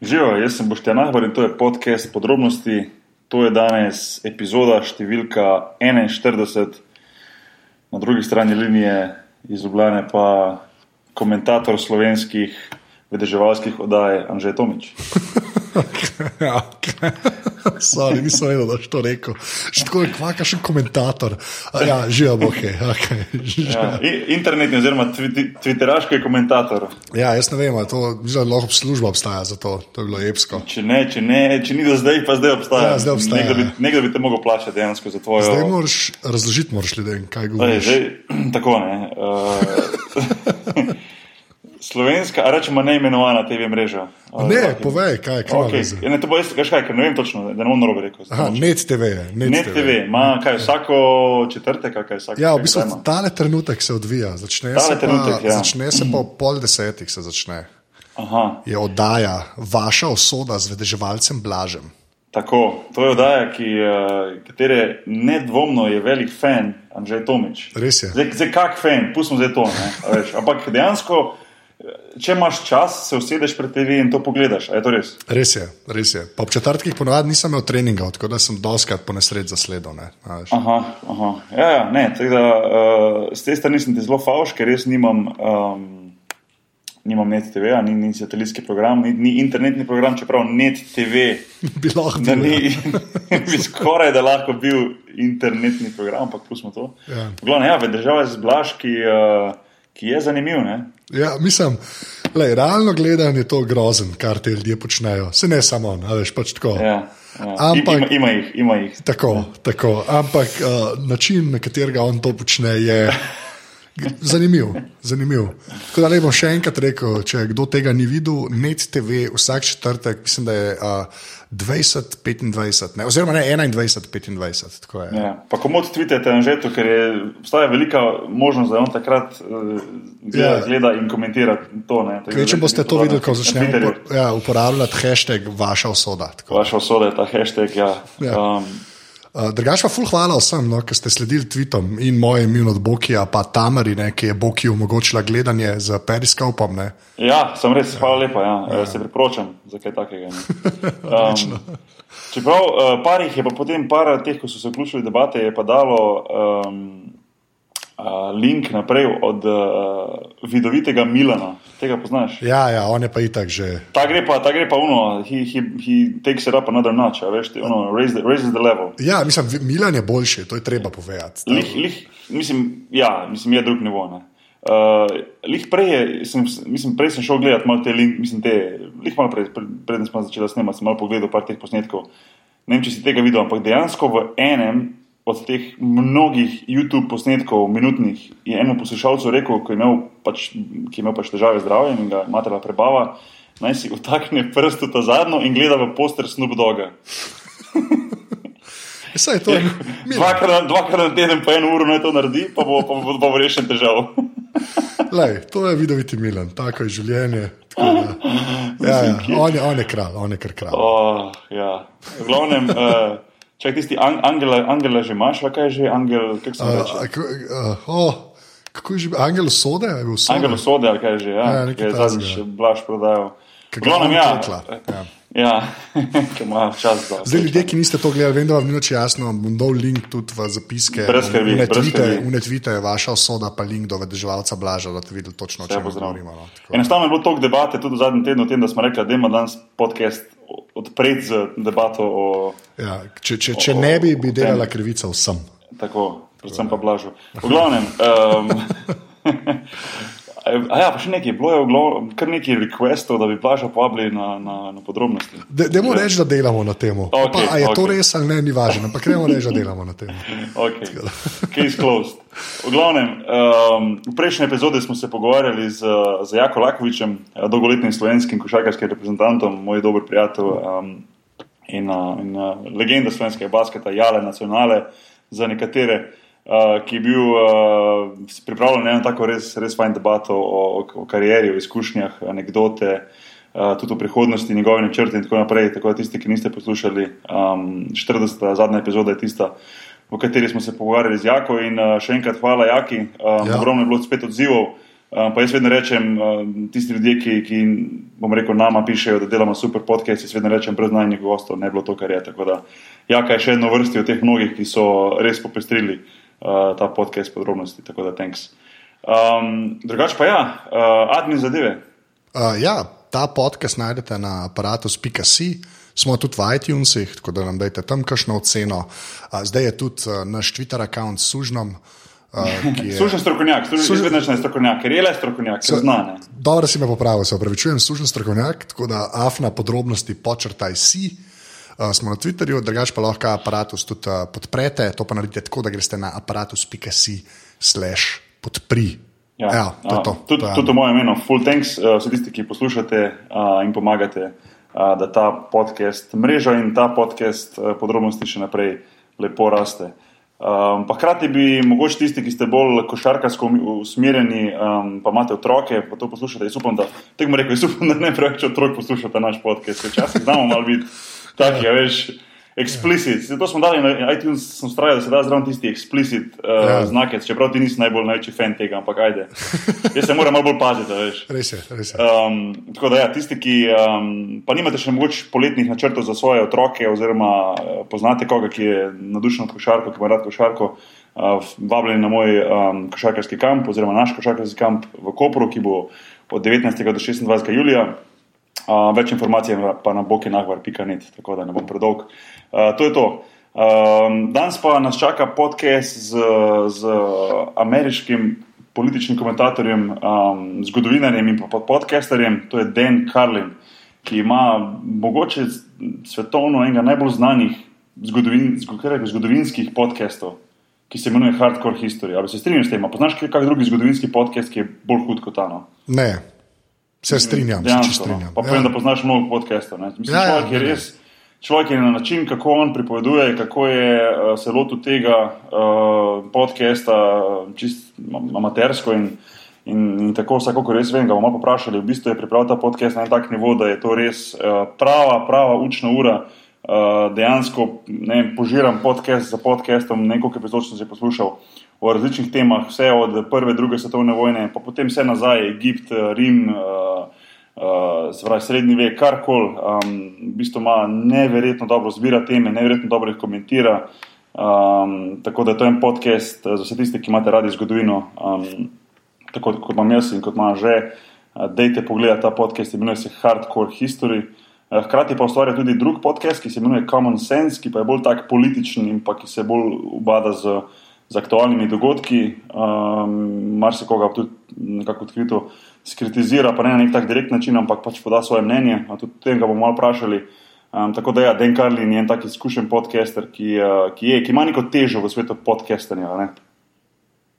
Živijo, jaz sem Boštjan Ahbar in to je podcast podrobnosti. To je danes epizoda številka 41, na drugi strani linije iz Ljubljana pa komentator slovenskih vedeževalskih oddaj Anžej Tomič. Ja, okay. Sorry, nisem vedel, da si to rekel. Še tako je, kvaka še komentator. A Ja, živa bohe. Okay. Ja, internetni oziroma twitteraški komentator. Ja, jaz ne vem, to da lahko služba obstaja za to. To je bilo epsko. Če ne, če ne, če ni do zdaj, pa zdaj obstaja. Ja, zdaj obstaja, Nekdo bi, nekdo bi te mogel plačati dejansko za tvojo. Zdaj moraš razložiti, moraš ljudem, kaj Zdaj, govoriš. zdaj, tako ne. Uh, slovenska, a rečemo neimenovana TV mreža. Ne, povej, kaj, kaj Okay. Ja, ne, to bo jaz, kaj, ker ne vem točno, da ne bom narobe rekel. Aha, net TV je. Net, Net TV, ima kaj vsako četrtek, ali kaj vsako. Ja, v kaj bistvu tale trenutek se odvija. Začne Tale se, pa, trenutek, ja. začne se po pol desetih. Se začne. Aha, Je oddaja Vaša osoda z vedeževalcem Blažem. tako, to je oddaja, ki, uh, katere nedvomno je velik fan Anžej Tomič. Res je. Zdaj, zdaj kak fan, pustimo zdaj to. ampak dejansko, če imaš čas, se usedeš pred TV in to pogledaš. A je to res? Res je, res je. Pa ob četrtkih ponovadi nisem imel treninga, tako da sem doskrat po nesreč zasledil. Ne. Aha, aha. Ja, ja, ne, da uh, z te strani sem ti zelo favš, ker res nimam, um, nimam net TV, ni, ni satelitski program, ni, ni internetni program, čeprav net TV, Bi lahko da bil, ni, bi skoraj da lahko bil internetni program, ampak pustimo to. Ja. Glavno, ja, država je zblaž, ki, uh, ki je zanimiv. Ne? Ja, mislim, lej, realno gledano je to grozen, kar te ljudje počnejo. Se ne samo on, veš pač tako. Ja, ja. Ampak- ima, ima jih, ima jih. Tako, tako. Ampak uh, način, na katerega on to počne, je zanimiv. zanimiv. Tako da ne bom še enkrat rekel, če kdo tega ni videl, net TV vsak četrtek, mislim, da je uh, 20-25, ne, oziroma ne 21-25. tako je. Ja. Pa komod tvitete Anžetu, ker je, obstaja velika možnost, da on takrat uh, gleda, Ja. gleda in komentira to. ne. Da Če boste to videli, ko Twitterju. upor- ja, uporabljati hashtag vaša usoda. tako. Vaša usoda je ta hashtag. Ja. Ja. Um, Uh, Drugač pa ful hvala vsem, no, ki ste sledili tweetom in mojim in od Bokija, pa Tamari, ne, ki je Boki omogočila gledanje z periskopom. Ne. ja, sem res, hvala lepa. Ja. Ja. Se priporočam za kaj takega. Um, čeprav uh, par jih je pa potem, par teh, ko so se vključili v debate, je pa dalo um, uh, link naprej od uh, vidovitega Milana. Tega poznaš? Ja, ja, on je pa itak že. Ta gre pa, ta gre pa uno, he, he, he takes it up another notch, veš, ti, ono, raise the, raises the level. Ja, mislim, Milan je boljši, to je treba povedati. Lih, lih, mislim, ja, mislim, je drug nivo. ne. Uh, lih prej, je, sem, mislim, prej sem šel gledat malo te, link, mislim, te, lih malo prej, pred, preden smo začeli snemati, sem malo pogledal par teh posnetkov. Ne vem, če si tega videl, ampak dejansko v enem od teh mnogih YouTube posnetkov, minutnih, je eno poslušalcu rekel, ki je imel pač, ki je imel pač težave z zdravjem in ga materna prebava, naj si utakne prst v ta zadnjo in gleda v poster Snoop Doga. Saj je to. Milan. Dvakrat, dvakrat na teden, po eno uro naj to naredi, pa bo, pa bo, pa bo rešen težav. Lej, to je videti Milan, tako je življenje. tako Da, ja, ja, on, je, on je kralj, on je kar kralj. Oh, ja. V glavnem, uh, če tisti an, angela, angela že imaš, kaj je že angel, kako se Uh, reče? k- uh, oh, kako je že, Angel Sode? Je bil Sode? Angel sode, kaj je že, ja, Ja, ja je zadnjič blaž prodajal. Ki V ga glavnem, ja. ja. Ja, ki ima čas za. Zdaj, ljudje, ki niste to gledali, vem, da vam ni več jasno. Bom dal link tudi v zapiske. Unetvite je vaša osoda, pa link do vedeževalca Blaža, da ste videli točno, o Vse čem govorimo. No. Enostavno je bilo toliko debate tudi v zadnjem tednu o tem, da smo rekli, da ima danes podcast odpreti z debato o Ja, če, če, če ne bi, bi delala krivica vsem. Tako, predvsem pa blažo. V glavnem. Um, ja, pa še nekaj, bilo je glavnem kar nekaj requestov, da bi blažo povabili na, na, na podrobnosti. Dajmo reči, da delamo na tem. A je to okej. res ali ne, ni važno, ampak gremo reči, da delamo na tem. Okay. Case closed. V glavnem, um, v prejšnji epizodi smo se pogovarjali z, z Jako Lakovičem, dolgoletnim slovenskim košarkarskim reprezentantom, moj dober prijatelj um, in, uh, in uh, legenda slovenskega basketa, Jale Nacionale, za nekatere, uh, ki je bil uh, pripravljen na tako res, res fajn debato o, o, o karieri, o izkušnjah, anekdote. Uh, tudi v prihodnosti, njegove načrte, in tako naprej. Tako da tisti, ki niste poslušali, um, 40. zadnja epizoda je tista, v kateri smo se pogovarjali z Jako. In uh, še enkrat hvala, Jaki. Um, Ja. Ogromno je bilo spet odzivov. Uh, pa jaz vedno rečem, uh, tisti ljudje, ki, ki bom rekel, nama pišejo, da delamo super podcast, jaz vedno rečem, brez najnih gostov ne bi bilo to, kar je. Tako da, ja, kaj še eno vrsti od teh mnogih, ki so res popestrili uh, ta podcast podrobnosti. Tako da, thanks. Um, drugač pa ja, uh, admin zadeve. Uh, ja, ta podcast najdete na aparatu.ca. Smo tudi v iTunesih, tako da nam dajte tam kakšno oceno. Uh, zdaj je tudi uh, naš Twitter račun s sužnom. Uh, je... Služen strokovnjak, služen Suž... strokovnjak, ker je le strokovnjak, ker zna. Dobro si me popravil, se opravičujem, služen strokovnjak, tako da afna podrobnosti počrtaj si. Uh, smo na Twitterju, drugač pa lahko aparatus tudi uh, podprete, to pa naredite tako, da greste na aparatus.si/slash podpri. Ja, ja, to je to. Tudi tud v mojem imenu, full thanks uh, vsi tisti, ki poslušate uh, in pomagate, uh, da ta podcast, mreža in ta podcast uh, podrobnosti še naprej lepo raste. Um, pa hkrati bi mogoče tisti, ki ste bolj košarkarsko usmerjeni, um, pa imate otroke, pa to poslušate. Jaz upam, da, rekel, jaz upam, da ne preveč otrok poslušate naš podcast, včasih znamo malo biti taki, ja, veš. Explicit. Zato smo dali na iTunes, sem strajal, da se da zraven tisti explicit uh, ja. znake, čeprav ti nisi najbolj največji fan tega, ampak ajde. Jaz se moram malo bolj paziti, veš. Res je, res je. Um, tako da, ja, tisti, ki um, pa nimate še mogoče poletnih načrtov za svoje otroke, oziroma uh, poznate koga, ki je nadušen od košarko, ki ima rad košarko, uh, vabljeni na moj um, košarkarski kamp, oziroma naš košarkarski kamp v Kopru, ki bo od 19. do 26. julija. Uh, več informacij pa na bokinahvar.net, tako da ne bom predolg. Uh, to je to. Um, danes pa nas čaka podcast z, z ameriškim političnim komentatorjem, um, zgodovinarjem in podcasterjem, to je Dan Carlin, ki ima mogoče svetovno enega najbolj znanih zgodovin, zgodovinskih podcastov, ki se imenuje Hardcore History. Ali se strinjaš s tem? Poznaš kakšen drugi zgodovinski podcast, ki je bolj hud kot ta? No? Ne. Se strinjam, da se strinjam. Pa povem, ja. da poznaš mnogo podcastov. Mislim, ja, človek, ja, je res, človek je na način, kako on pripoveduje, kako je uh, se lotil tega uh, podcasta, čist amatersko in, in, in tako vsako, kar res vem, ga bomo poprašali. V bistvu je pripravil ta podcast na tak nivo, da je to res uh, prava, prava učna ura. Uh, dejansko ne, požiram podcast za podcastom, nekaj epizod sem že poslušal o različnih temah, vse od prve, druge svetovne vojne, pa potem vse nazaj, Egipt, Rim, uh, uh, srednji vek, karkoli. Um, v bistvu ima neverjetno dobro zbira teme, neverjetno dobro jih komentira. Um, tako da to je en podcast za vse tiste, ki imate radi zgodovino, um, tako kot imam jaz in kot imam že. Dejte pogledati ta podcast, imenuje se Hardcore History. Hkrati pa ustvarja tudi drug podcast, ki se imenuje Common Sense, ki pa je bolj tak političen in ki se bolj ubada z uh, z aktualnimi dogodki. Um, Mar se koga tudi nekako odkrito skritizira, pa ne na nek tak direkt način, ampak pač poda svoje mnenje. Tudi tega bomo malo vprašali. Um, tako da, ja, Dan Karlin je en tak izkušen podcaster, ki, uh, ki, je, ki ima neko težo v svetu podcastanja.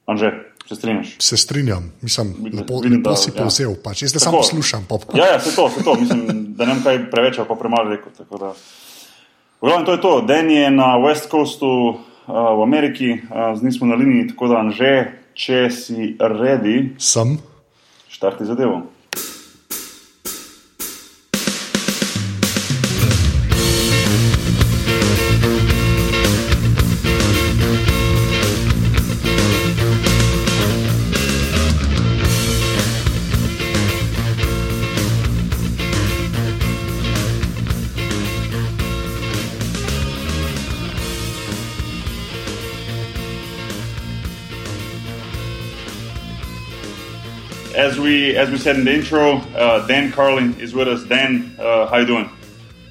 Anže, se strinjaš? Se strinjam, mislim, lepo, vidim, lepo da, si ja. povzel. Pač. Jaz samo poslušam popko. Ja, ja, se to, se to. Mislim, da ne vem kaj preveč pa premalo rekel. V glavnem, to je to. Dan je na West Coastu v Ameriki, z njim smo na liniji, tako da že, če si redi, sem. Štarti zadevo. We as we said in the intro, uh, Dan Carlin is with us. Dan, uh, how you doing?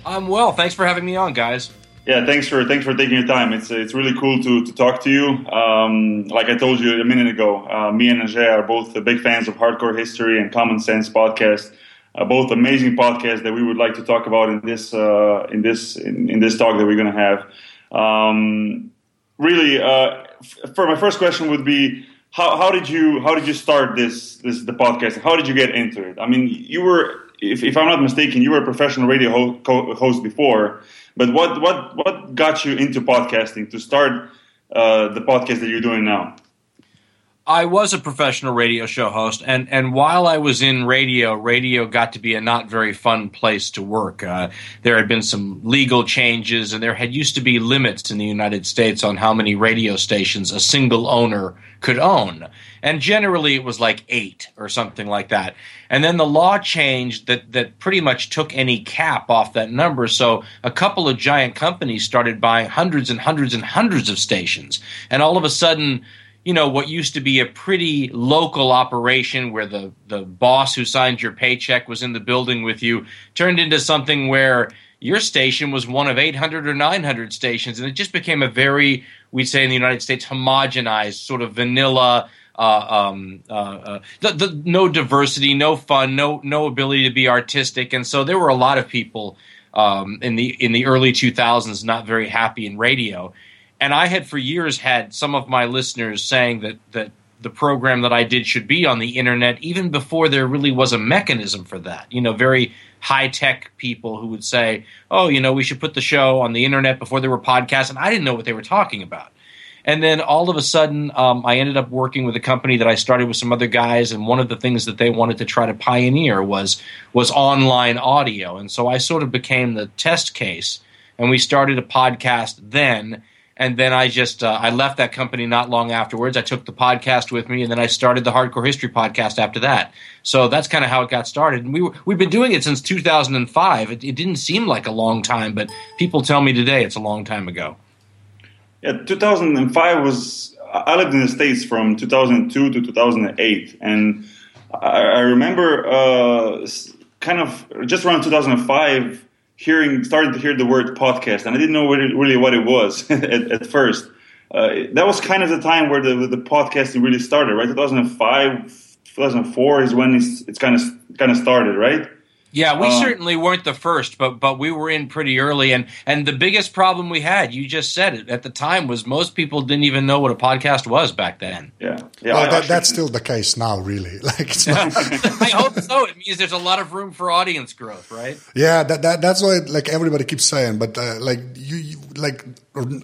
I'm well. Thanks for having me on, guys. Yeah, thanks for thanks for taking your time. It's it's really cool to to talk to you. Um, like I told you a minute ago, uh, me and Anže are both big fans of Hardcore History and Common Sense podcast. Uh, both amazing podcasts that we would like to talk about in this uh, in this in, in, this talk that we're going to have. Um, really, uh, f- for my first question would be how, how did you how did you start this this the podcast? How did you get into it? I mean, you were if, if I'm not mistaken, you were a professional radio ho- host before. But what what what got you into podcasting to start uh, the podcast that you're doing now? I was a professional radio show host, and, and while I was in radio, radio got to be a not very fun place to work. Uh, there had been some legal changes, and there had used to be limits in the United States on how many radio stations a single owner could own. And generally, it was like eight or something like that. And then the law changed that, that pretty much took any cap off that number. So a couple of giant companies started buying hundreds and hundreds and hundreds of stations. And all of a sudden, you know what used to be a pretty local operation where the the boss who signed your paycheck was in the building with you turned into something where your station was one of 800 or 900 stations. And it just became a very we'd say in the United States homogenized sort of vanilla uh, um, uh, uh, the, the, no diversity, no fun, no no ability to be artistic, and so there were a lot of people um, in the in the early 2000s not very happy in radio and I had for years had some of my listeners saying that that the program that I did should be on the internet, even before there really was a mechanism for that. You know, very high tech people who would say, "Oh, you know, we should put the show on the internet before there were podcasts," and I didn't know what they were talking about. And then all of a sudden, um, I ended up working with a company that I started with some other guys, and one of the things that they wanted to try to pioneer was was online audio, and so I sort of became the test case, and we started a podcast then and then I just uh, I left that company not long afterwards. I took the podcast with me, and then I started the Hardcore History podcast after that. So that's kind of how it got started. And we were, we've been doing it since 2005. It, it, didn't seem like a long time, but people tell me today it's a long time ago. Yeah, 2005 was. I lived in the states from 2002 to 2008, and I, I remember uh, kind of just around 2005 hearing started to hear the word podcast, and I didn't know really, really what it was at, at, first. Uh, that was kind of the time where the the podcasting really started, right? 2005, 2004 is when it's, it's kind of kind of started, right? Yeah, we um, certainly weren't the first, but but we were in pretty early, and and the biggest problem we had, you just said it at the time, was most people didn't even know what a podcast was back then. Yeah, yeah. Well, that, that's still the case now, really. Like, it's not. I hope so. It means there's a lot of room for audience growth, right? Yeah, that, that that's what like everybody keeps saying, but uh, like you, you like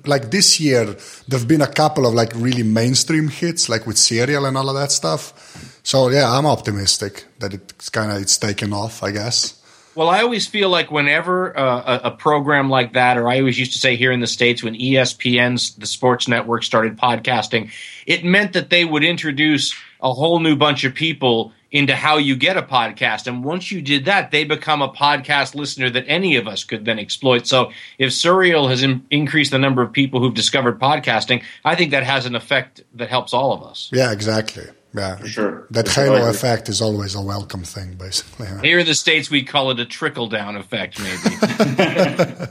like this year, there've been a couple of like really mainstream hits, like with Serial and all of that stuff so yeah, I'm optimistic that it's kind of it's taken off. I guess. Well, I always feel like whenever uh, a, a, program like that, or I always used to say here in the states when ESPN's the sports network started podcasting, it meant that they would introduce a whole new bunch of people into how you get a podcast. And once you did that, they become a podcast listener that any of us could then exploit. So if Serial has in- increased the number of people who've discovered podcasting, I think that has an effect that helps all of us. Yeah, exactly. Yeah, for sure. That for halo sure. effect is always a welcome thing, basically. Here in the states, we call it a trickle down effect, maybe.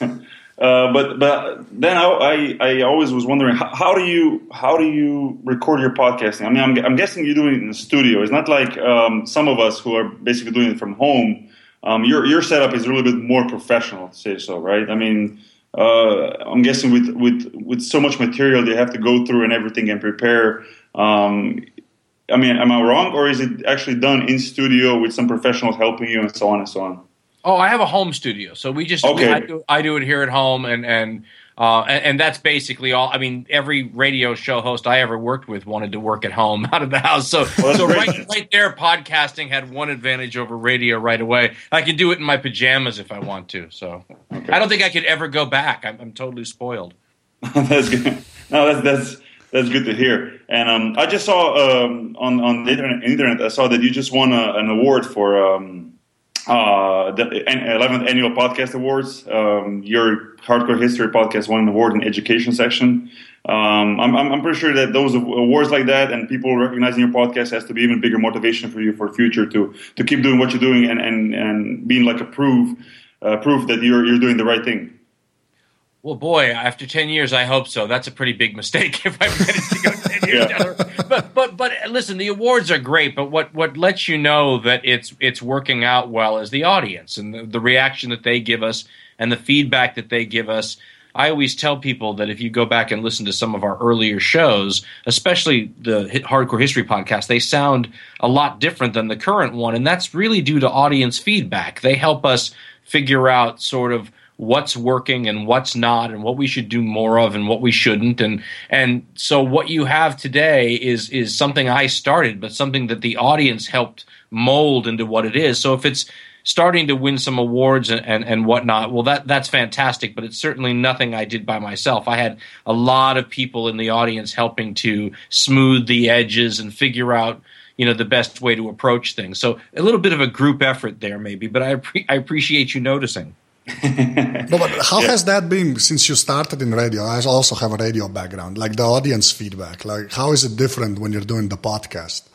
uh, but but then I, I, I always was wondering how, how, do you how do you record your podcasting? I mean, I'm, I'm guessing you're doing it in the studio. It's not like um, some of us who are basically doing it from home. Um, your your setup is a little bit more professional, to say so, right? I mean. Uh, I'm guessing with, with with so much material they have to go through and everything and prepare um, I mean, am I wrong, or is it actually done in studio with some professionals helping you and so on and so on? Oh, I have a home studio, so we just okay. I, do, I, do, it here at home, and and, uh, and, and that's basically all. I mean, every radio show host I ever worked with wanted to work at home, out of the house. So well, so right right there, podcasting had one advantage over radio right away. I can do it in my pajamas if I want to. So okay. I don't think I could ever go back. I'm, I'm totally spoiled. that's good. No, that's that's that's good to hear. And um, I just saw um, on on the internet, internet, I saw that you just won a, an award for um, uh, the 11th annual podcast awards. Um, your hardcore history podcast won an award in education section. Um, I'm, I'm pretty sure that those awards like that and people recognizing your podcast has to be even bigger motivation for you for future to to keep doing what you're doing and and, and being like a proof uh, proof that you're you're doing the right thing. Well, boy, after ten years, I hope so. That's a pretty big mistake if I managed to go ten years yeah. down. But but but listen, the awards are great, but what what lets you know that it's it's working out well is the audience and the, the reaction that they give us and the feedback that they give us. I always tell people that if you go back and listen to some of our earlier shows, especially the Hardcore History podcast, they sound a lot different than the current one, and that's really due to audience feedback. They help us figure out sort of what's working and what's not and what we should do more of and what we shouldn't. And and so what you have today is is something I started but something that the audience helped mold into what it is. So if it's starting to win some awards and, and, and whatnot well that that's fantastic but it's certainly nothing I did by myself. I had a lot of people in the audience helping to smooth the edges and figure out you know the best way to approach things. So a little bit of a group effort there maybe but I, I appreciate you noticing no, but how yeah. has that been since you started in radio? I also have a radio background, like the audience feedback. Like, how is it different when you're doing the podcast?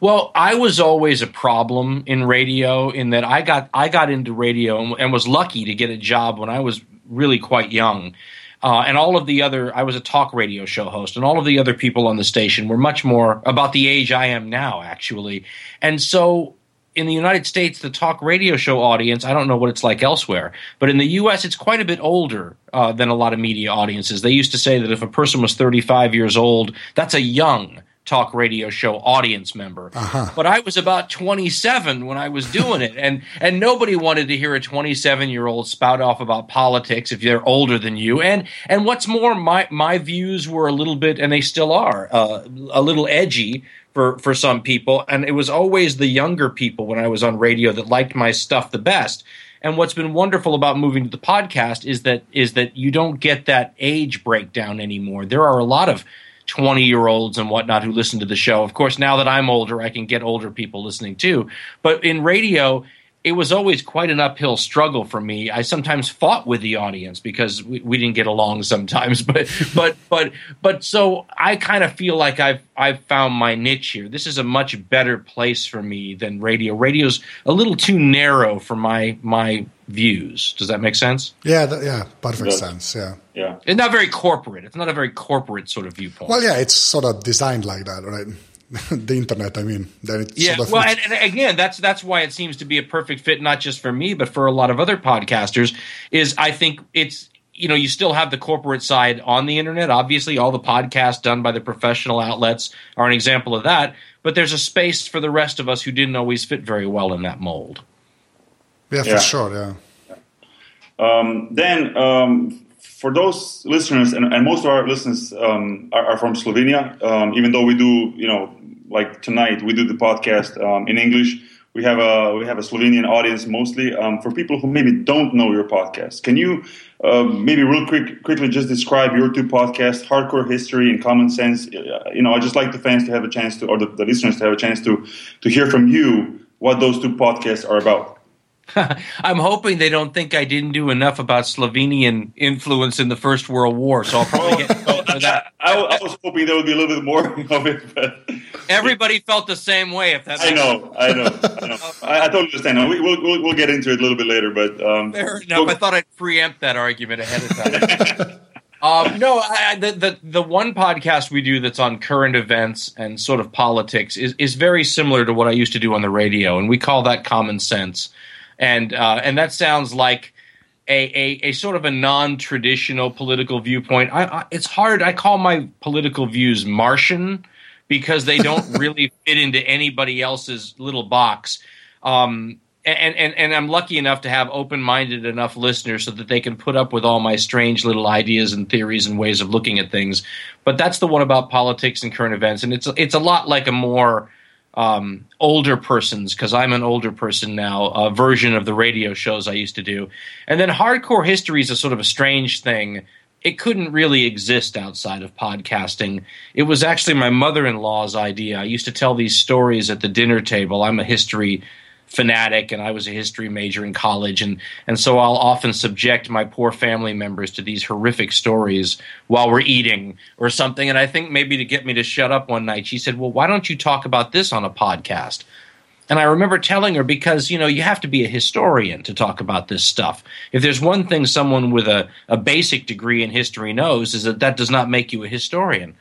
Well, I was always a problem in radio in that I got I got into radio and, and was lucky to get a job when I was really quite young. Uh, and all of the other, I was a talk radio show host, and all of the other people on the station were much more about the age I am now, actually. And so in the United States, the talk radio show audience, I don't know what it's like elsewhere, but in the US, it's quite a bit older uh, than a lot of media audiences. They used to say that if a person was 35 years old, that's a young talk radio show audience member. Uh-huh. But I was about 27 when I was doing it, and and nobody wanted to hear a 27 year old spout off about politics if they're older than you. And and what's more, my my views were a little bit, and they still are, uh, a little edgy for for some people, and it was always the younger people when I was on radio that liked my stuff the best. And what's been wonderful about moving to the podcast is that is that you don't get that age breakdown anymore. There are a lot of 20 year olds and whatnot who listen to the show. Of course, now that I'm older, I can get older people listening too. But in radio, it was always quite an uphill struggle for me. I sometimes fought with the audience because we, we didn't get along sometimes. But but but but so I kind of feel like I've I've found my niche here. This is a much better place for me than radio. Radio's a little too narrow for my my views. Does that make sense? Yeah, that, yeah, perfect sense. Yeah, yeah. It's not very corporate. It's not a very corporate sort of viewpoint. Well, yeah, it's sort of designed like that, right? the internet. I mean, then it's yeah. Sort of well, and, and, again, that's that's why it seems to be a perfect fit, not just for me, but for a lot of other podcasters. Is I think it's you know you still have the corporate side on the internet. Obviously, all the podcasts done by the professional outlets are an example of that. But there's a space for the rest of us who didn't always fit very well in that mold. Yeah, for yeah. sure. Yeah. Um, then um, for those listeners, and, and, most of our listeners um, are, are, from Slovenia, um, even though we do, you know, like tonight we do the podcast um, in English. We have a we have a Slovenian audience mostly. Um, for people who maybe don't know your podcast, can you uh, maybe real quick quickly just describe your two podcasts, Hardcore History and Common Sense? Uh, you know, I just like the fans to have a chance to, or the, the listeners to have a chance to to hear from you what those two podcasts are about. I'm hoping they don't think I didn't do enough about Slovenian influence in the First World War, so I'll probably get that. I, I, was hoping there would be a little bit more of it. But everybody felt the same way. If that's I know, I know, I know. I, I totally understand. We, will we'll, we'll get into it a little bit later, but um, fair enough. We'll, I thought I'd preempt that argument ahead of time. um, no, I, the, the the one podcast we do that's on current events and sort of politics is is very similar to what I used to do on the radio, and we call that common sense and uh, and that sounds like a, a, a sort of a non-traditional political viewpoint. I, I, it's hard. I call my political views Martian because they don't really fit into anybody else's little box. Um, and, and, and I'm lucky enough to have open minded enough listeners so that they can put up with all my strange little ideas and theories and ways of looking at things. But that's the one about politics and current events, and it's it's a lot like a more um, older persons because I'm an older person now. A version of the radio shows I used to do, and then hardcore history is a sort of a strange thing. It couldn't really exist outside of podcasting. It was actually my mother-in-law's idea. I used to tell these stories at the dinner table. I'm a history fanatic and I was a history major in college and and so I'll often subject my poor family members to these horrific stories while we're eating or something and I think maybe to get me to shut up one night she said, "Well, why don't you talk about this on a podcast?" And I remember telling her because, you know, you have to be a historian to talk about this stuff. If there's one thing someone with a, a basic degree in history knows is that that does not make you a historian.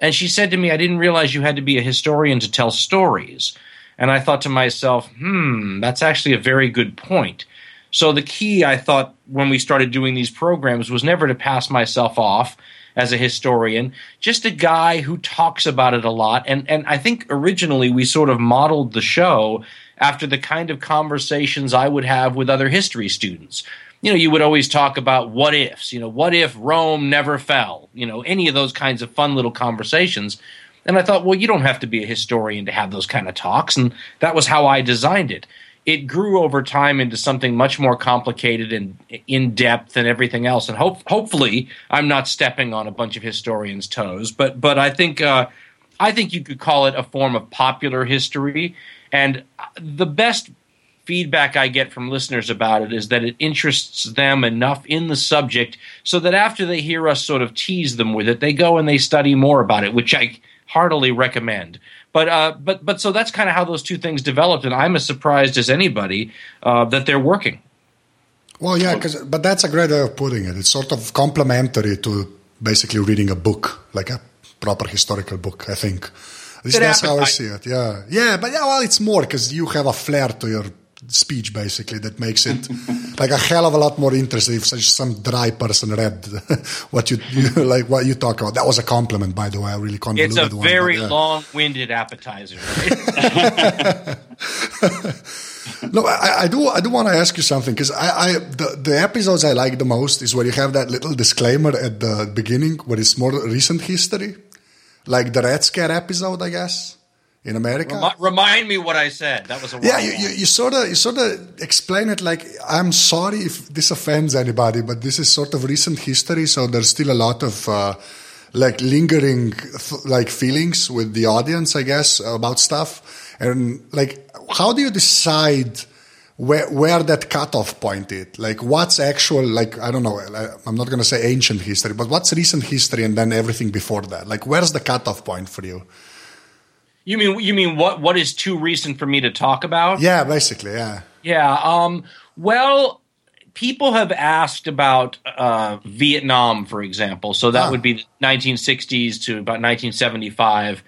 And she said to me, I didn't realize you had to be a historian to tell stories. And I thought to myself, hmm, that's actually a very good point. So the key, I thought, when we started doing these programs was never to pass myself off as a historian, just a guy who talks about it a lot. And, and I think originally we sort of modeled the show after the kind of conversations I would have with other history students. you know, you would always talk about what ifs, you know, what if Rome never fell, you know, any of those kinds of fun little conversations. And I thought, well, you don't have to be a historian to have those kind of talks. And that was how I designed it. It grew over time into something much more complicated and in depth and everything else. And hope, hopefully, I'm not stepping on a bunch of historians' toes. But but I think uh, I think you could call it a form of popular history. And the best feedback I get from listeners about it is that it interests them enough in the subject so that after they hear us sort of tease them with it, they go and they study more about it, which I heartily recommend. But uh, but but so that's kind of how those two things developed, and I'm as surprised as anybody uh, that they're working. Well, yeah, because but that's a great way of putting it. It's sort of complementary to basically reading a book, like a proper historical book. I think. At least that's how I see it. Yeah, yeah, but yeah, well, it's more because you have a flair to your speech basically that makes it like a hell of a lot more interesting if such some dry person read what you, you, like what you talk about that was a compliment by the way i really convoluted it's a one, very yeah. long-winded appetizer right? no I, I, do i do want to ask you something because I, I the, the episodes i like the most is where you have that little disclaimer at the beginning where it's more recent history like the red scare episode i guess in America. Remi- remind me what I said. That was a yeah. You, you, you, sort of you sort of explain it like I'm sorry if this offends anybody, but this is sort of recent history, so there's still a lot of uh, like lingering like feelings with the audience, I guess, about stuff. And like, how do you decide? Where, where that cutoff point is like what's actual like i don't know i'm not going to say ancient history but what's recent history and then everything before that like where's the cutoff point for you you mean you mean what what is too recent for me to talk about? Yeah, basically, yeah. Yeah. Um, well, people have asked about uh, Vietnam, for example. So that would be the 1960s to about 1975.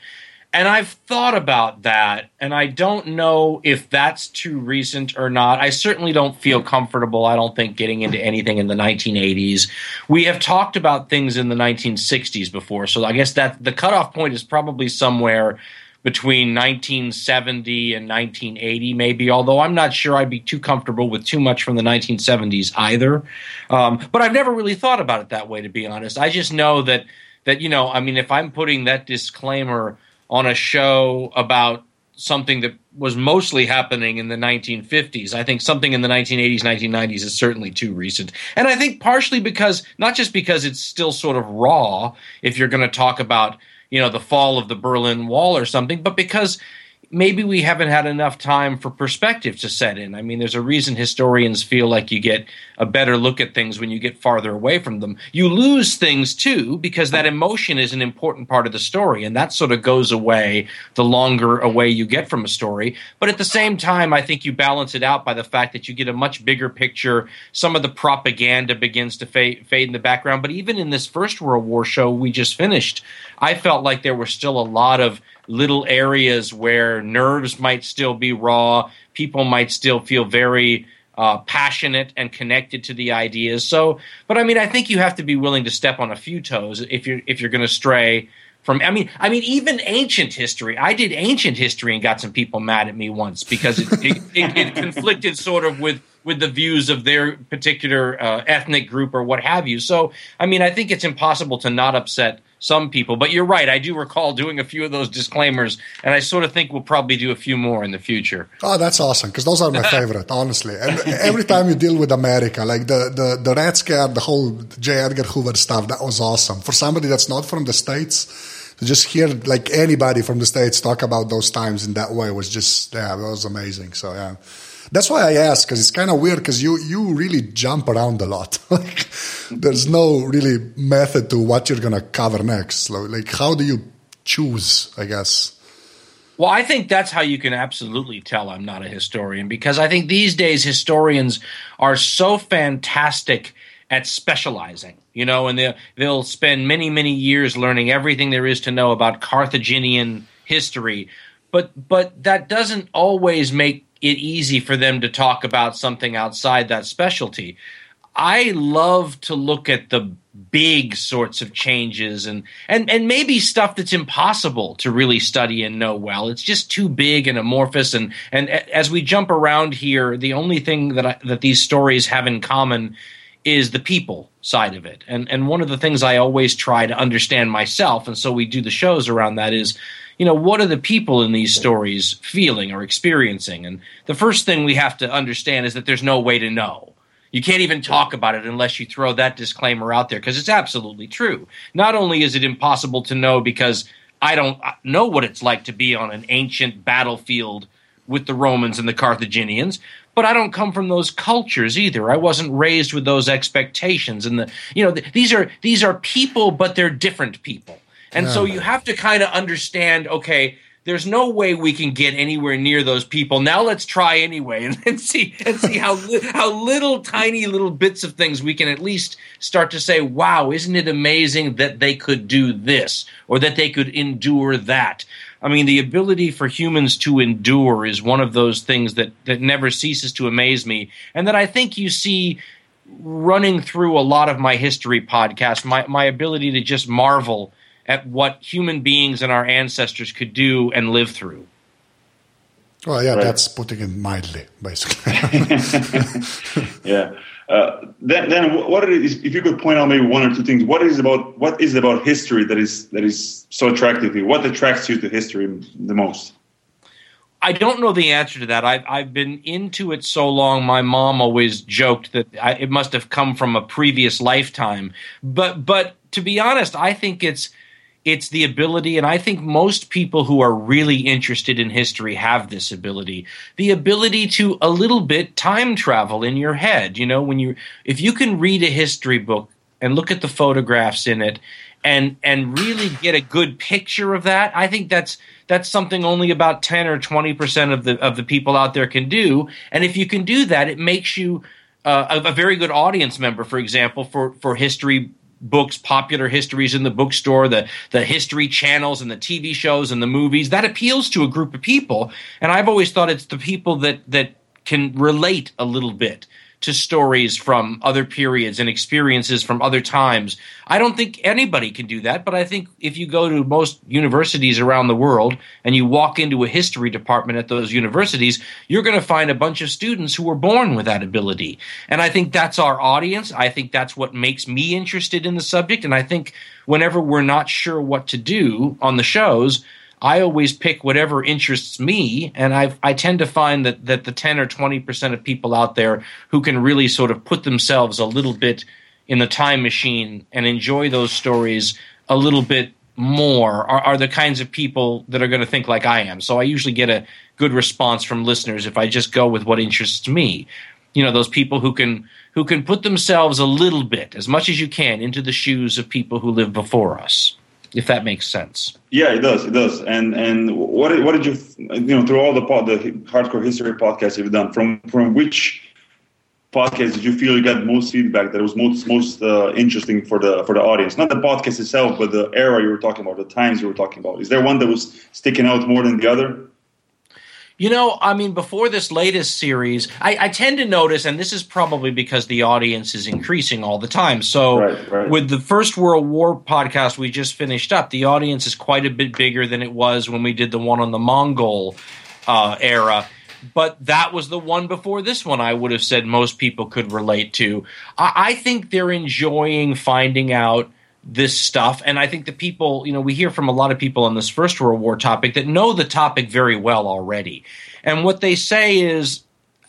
And I've thought about that, and I don't know if that's too recent or not. I certainly don't feel comfortable, I don't think, getting into anything in the 1980s. We have talked about things in the 1960s before, so I guess that the cutoff point is probably somewhere between 1970 and 1980, maybe. Although I'm not sure I'd be too comfortable with too much from the 1970s either. Um, but I've never really thought about it that way, to be honest. I just know that that you know, I mean, if I'm putting that disclaimer on a show about something that was mostly happening in the 1950s. I think something in the 1980s, 1990s is certainly too recent. And I think partially because, not just because it's still sort of raw, if you're going to talk about you know the fall of the Berlin Wall or something, but because maybe we haven't had enough time for perspective to set in. I mean, there's a reason historians feel like you get a better look at things when you get farther away from them. You lose things too because that emotion is an important part of the story, and that sort of goes away the longer away you get from a story. But at the same time, I think you balance it out by the fact that you get a much bigger picture. Some of the propaganda begins to fade, fade in the background. But even in this First World War show we just finished, I felt like there were still a lot of little areas where nerves might still be raw, people might still feel very uh, passionate and connected to the ideas. So, but I mean, I think you have to be willing to step on a few toes if you're if you're going to stray from. I mean, I mean, even ancient history. I did ancient history and got some people mad at me once because it, it, it, it conflicted sort of with with the views of their particular uh, ethnic group or what have you. So, I mean, I think it's impossible to not upset some people. But you're right. I do recall doing a few of those disclaimers, and I sort of think we'll probably do a few more in the future. Oh, that's awesome because those are my favorite, honestly. And every time you deal with America, like the the the Red Scare, the whole J. Edgar Hoover stuff, that was awesome. For somebody that's not from the states. To just hear like anybody from the states talk about those times in that way was just yeah, that was amazing. So yeah, that's why I ask because it's kind of weird because you you really jump around a lot. like, there's no really method to what you're gonna cover next. Like, how do you choose? I guess. Well, I think that's how you can absolutely tell I'm not a historian because I think these days historians are so fantastic at specializing, you know, and they'll, they'll spend many, many years learning everything there is to know about Carthaginian history. But, but that doesn't always make it easy for them to talk about something outside that specialty. I love to look at the big sorts of changes and and and maybe stuff that's impossible to really study and know well it's just too big and amorphous and and as we jump around here the only thing that I, that these stories have in common is the people side of it. And and one of the things I always try to understand myself and so we do the shows around that is you know what are the people in these stories feeling or experiencing? And the first thing we have to understand is that there's no way to know. You can't even talk about it unless you throw that disclaimer out there because it's absolutely true. Not only is it impossible to know because I don't know what it's like to be on an ancient battlefield with the Romans and the Carthaginians, but I don't come from those cultures either. I wasn't raised with those expectations and the you know these are these are people but they're different people. And so you have to kind of understand okay, there's no way we can get anywhere near those people. Now let's try anyway and, and see and see how how little tiny little bits of things we can at least start to say, "Wow, isn't it amazing that they could do this or that they could endure that?" I mean, the ability for humans to endure is one of those things that that never ceases to amaze me, and that I think you see running through a lot of my history podcast, My my ability to just marvel at what human beings and our ancestors could do and live through. Well, yeah, right. that's putting it mildly, basically. yeah. Uh, then, then, what is, if you could point out maybe one or two things? What is about what is about history that is that is so attractive to you? What attracts you to history the most? I don't know the answer to that. I've I've been into it so long. My mom always joked that I, it must have come from a previous lifetime. But but to be honest, I think it's it's the ability, and I think most people who are really interested in history have this ability the ability to a little bit time travel in your head. You know, when you, if you can read a history book and look at the photographs in it and and really get a good picture of that i think that's that's something only about 10 or 20% of the of the people out there can do and if you can do that it makes you uh, a, a, very good audience member for example for for history books, popular histories in the bookstore, the the history channels and the TV shows and the movies. That appeals to a group of people, and I've always thought it's the people that that can relate a little bit to stories from other periods and experiences from other times. I don't think anybody can do that, but I think if you go to most universities around the world and you walk into a history department at those universities, you're going to find a bunch of students who were born with that ability. And I think that's our audience. I think that's what makes me interested in the subject. And I think whenever we're not sure what to do on the shows, I always pick whatever interests me, and I I tend to find that that the ten or twenty percent of people out there who can really sort of put themselves a little bit in the time machine and enjoy those stories a little bit more are, are the kinds of people that are going to think like I am. So I usually get a good response from listeners if I just go with what interests me. You know, those people who can who can put themselves a little bit, as much as you can, into the shoes of people who live before us if that makes sense. Yeah, it does. It does. And and what what did you you know through all the pod, the hardcore history podcasts you've done from from which podcast did you feel you got most feedback that was most most uh, interesting for the for the audience? Not the podcast itself, but the era you were talking about, the times you were talking about. Is there one that was sticking out more than the other? You know, I mean, before this latest series, I, I, tend to notice, and this is probably because the audience is increasing all the time. So, right, right. with the First World War podcast we just finished up, the audience is quite a bit bigger than it was when we did the one on the Mongol uh, era. But that was the one before this one, I would have said most people could relate to. I, I think they're enjoying finding out this stuff. And I think the people, you know, we hear from a lot of people on this First World War topic that know the topic very well already. And what they say is,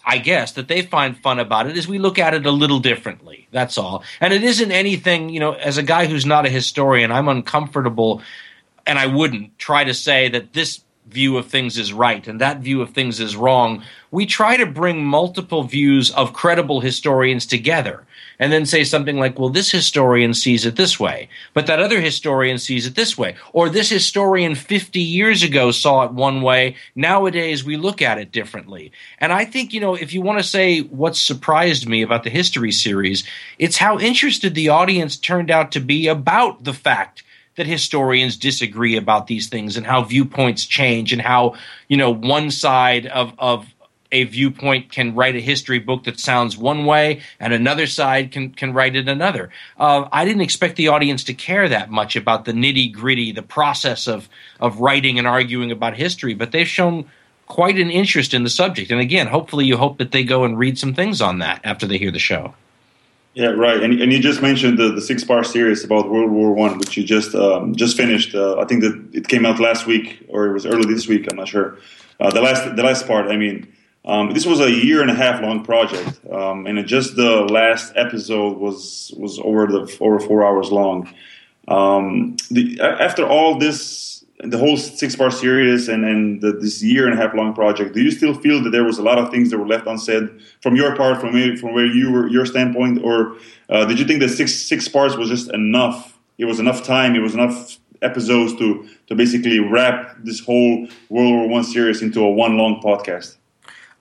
I guess, that they find fun about it is we look at it a little differently. That's all. And it isn't anything, you know, as a guy who's not a historian, I'm uncomfortable and I wouldn't try to say that this view of things is right and that view of things is wrong. We try to bring multiple views of credible historians together and then say something like, well, this historian sees it this way, but that other historian sees it this way. Or this historian 50 years ago saw it one way. Nowadays, we look at it differently. And I think, you know, if you want to say what surprised me about the history series, it's how interested the audience turned out to be about the fact that historians disagree about these things and how viewpoints change and how, you know, one side of, of a viewpoint can write a history book that sounds one way, and another side can can write it another. Uh, I didn't expect the audience to care that much about the nitty gritty, the process of of writing and arguing about history, but they've shown quite an interest in the subject. And again, hopefully, you hope that they go and read some things on that after they hear the show. Yeah, right. And, and you just mentioned the, the six part series about World War One, which you just um, just finished. Uh, I think that it came out last week or it was early this week. I'm not sure. Uh, the last the last part. I mean, um, this was a year and a half long project, um, and just the last episode was was over the over four hours long. Um, the, after all this the whole six part series and, and the, this year and a half long project, do you still feel that there was a lot of things that were left unsaid from your part, from where, from where you were, your standpoint, or uh, did you think that six six parts was just enough? It was enough time. It was enough episodes to to basically wrap this whole World War One series into a one long podcast.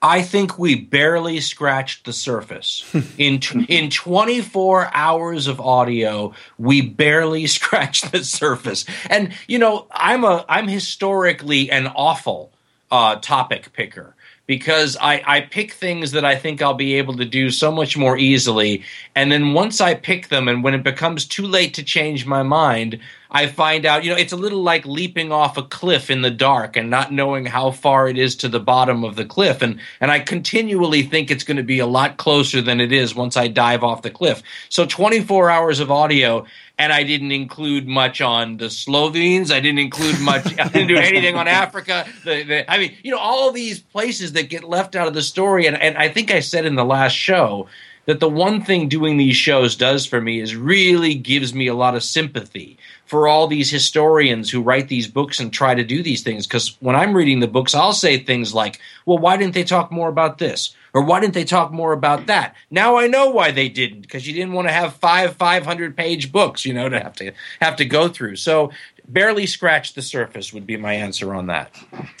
I think we barely scratched the surface. in in 24 hours of audio, we barely scratched the surface. And you know, I'm a I'm historically an awful uh, topic picker because I, I pick things that I think I'll be able to do so much more easily. And then once I pick them, and when it becomes too late to change my mind, I find out, you know, it's a little like leaping off a cliff in the dark and not knowing how far it is to the bottom of the cliff. And, and I continually think it's going to be a lot closer than it is once I dive off the cliff. So 24 hours of audio, and I didn't include much on the Slovenes. I didn't include much, I didn't do anything on Africa. The, the, I mean, you know, all these places that get left out of the story. And, and I think I said in the last show, that the one thing doing these shows does for me is really gives me a lot of sympathy for all these historians who write these books and try to do these things. Because when I'm reading the books, I'll say things like, well, why didn't they talk more about this? Or why didn't they talk more about that? Now I know why they didn't, because you didn't want to have five 500 page books, you know, to have to have to go through. So barely scratched the surface would be my answer on that.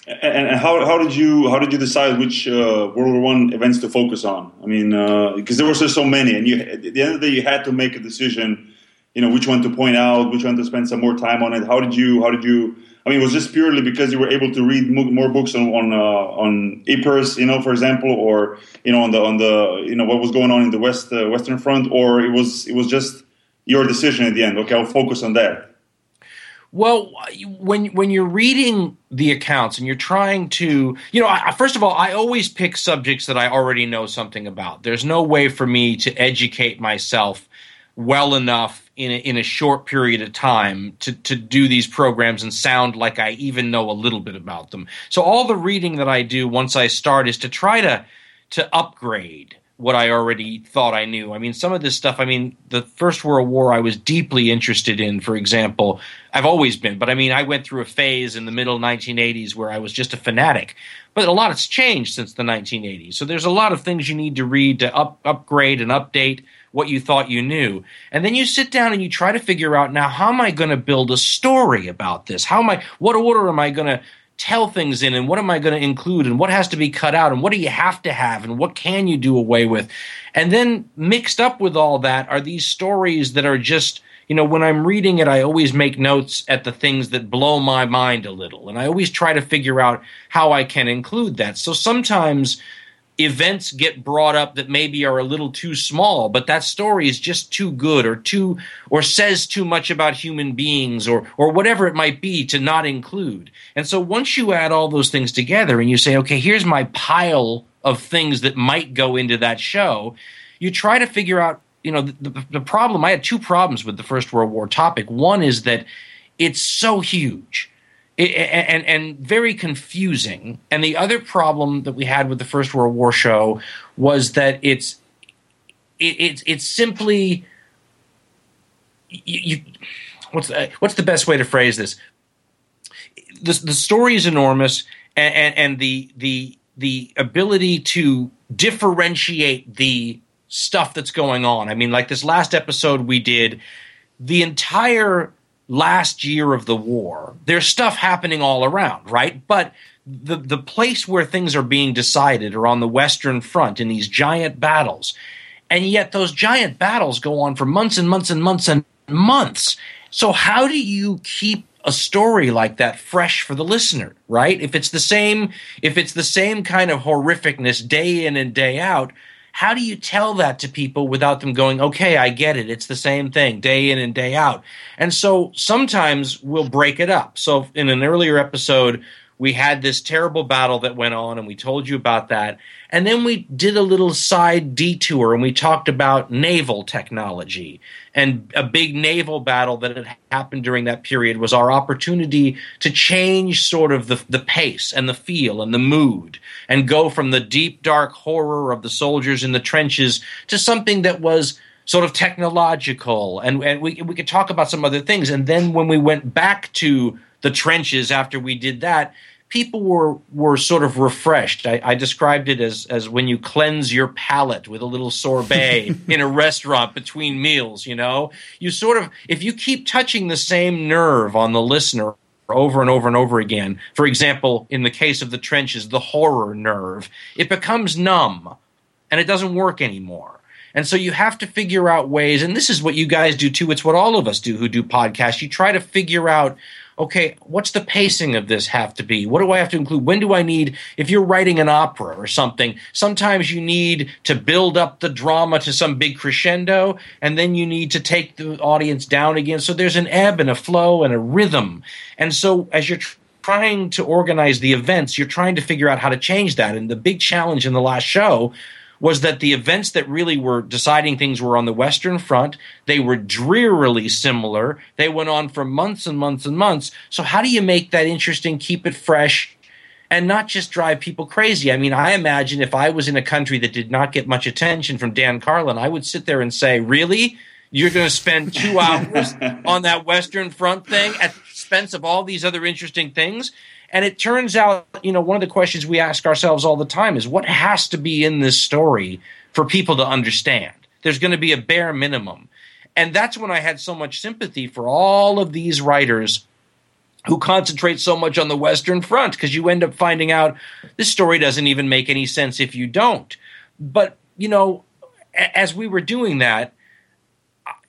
And, how, how did you how did you decide which uh, World War One events to focus on? I mean, because uh, there were just so many, and you at the end of the day, you had to make a decision you know which one to point out, which one to spend some more time on it. How did you? How did you? I mean, was this purely because you were able to read more books on on uh, on you know, for example, or you know on the on the you know what was going on in the West uh, Western Front, or it was it was just your decision at the end? Okay, I'll focus on that. Well, when when you're reading the accounts and you're trying to, you know, I, first of all, I always pick subjects that I already know something about. There's no way for me to educate myself well enough in a, in a short period of time to to do these programs and sound like I even know a little bit about them. So all the reading that I do once I start is to try to to upgrade what I already thought I knew. I mean, some of this stuff, I mean, the First World War I was deeply interested in, for example. I've always been, but I mean, I went through a phase in the middle 1980s where I was just a fanatic. But a lot has changed since the 1980s. So there's a lot of things you need to read to up, upgrade and update what you thought you knew. And then you sit down and you try to figure out now how am I going to build a story about this? How am I what order am I going to tell things in and what am I going to include and what has to be cut out and what do you have to have and what can you do away with? And then mixed up with all that are these stories that are just you know, when I'm reading it, I always make notes at the things that blow my mind a little. And I always try to figure out how I can include that. So sometimes events get brought up that maybe are a little too small but that story is just too good or too or says too much about human beings or or whatever it might be to not include. And so once you add all those things together and you say okay here's my pile of things that might go into that show you try to figure out you know the, the problem i had two problems with the first world war topic. One is that it's so huge and, and very confusing. And the other problem that we had with the First World War show was that it's it, it's it's simply you, you, what's the, what's the best way to phrase this? The the story is enormous, and, and, and the the the ability to differentiate the stuff that's going on. I mean, like this last episode we did, the entire last year of the war, there's stuff happening all around, right? But the the place where things are being decided are on the Western Front in these giant battles. And yet those giant battles go on for months and months and months and months. So how do you keep a story like that fresh for the listener, right? If it's the same, if it's the same kind of horrificness day in and day out, how do you tell that to people without them going, okay, I get it. It's the same thing day in and day out. And so sometimes we'll break it up. So in an earlier episode, we had this terrible battle that went on and we told you about that. And then we did a little side detour and we talked about naval technology. And a big naval battle that had happened during that period was our opportunity to change sort of the, the pace and the feel and the mood and go from the deep, dark horror of the soldiers in the trenches to something that was sort of technological. And, and we, we could talk about some other things. And then when we went back to the trenches after we did that, people were were sort of refreshed. I, I, described it as as when you cleanse your palate with a little sorbet in a restaurant between meals. You know, you sort of if you keep touching the same nerve on the listener over and over and over again. For example, in the case of the trenches, the horror nerve, it becomes numb and it doesn't work anymore. And so you have to figure out ways, and this is what you guys do too. It's what all of us do who do podcasts. You try to figure out okay, what's the pacing of this have to be? What do I have to include? When do I need, if you're writing an opera or something, sometimes you need to build up the drama to some big crescendo, and then you need to take the audience down again. So there's an ebb and a flow and a rhythm. And so as you're trying to organize the events, you're trying to figure out how to change that. And the big challenge in the last show was that the events that really were deciding things were on the Western Front. They were drearily similar. They went on for months and months and months. So, how do you make that interesting, keep it fresh, and not just drive people crazy? I mean, I imagine if I was in a country that did not get much attention from Dan Carlin, I would sit there and say, Really? You're going to spend two hours on that Western Front thing at the expense of all these other interesting things? And it turns out, you know, one of the questions we ask ourselves all the time is what has to be in this story for people to understand? There's going to be a bare minimum. And that's when I had so much sympathy for all of these writers who concentrate so much on the Western Front because you end up finding out this story doesn't even make any sense if you don't. But, you know, as we were doing that,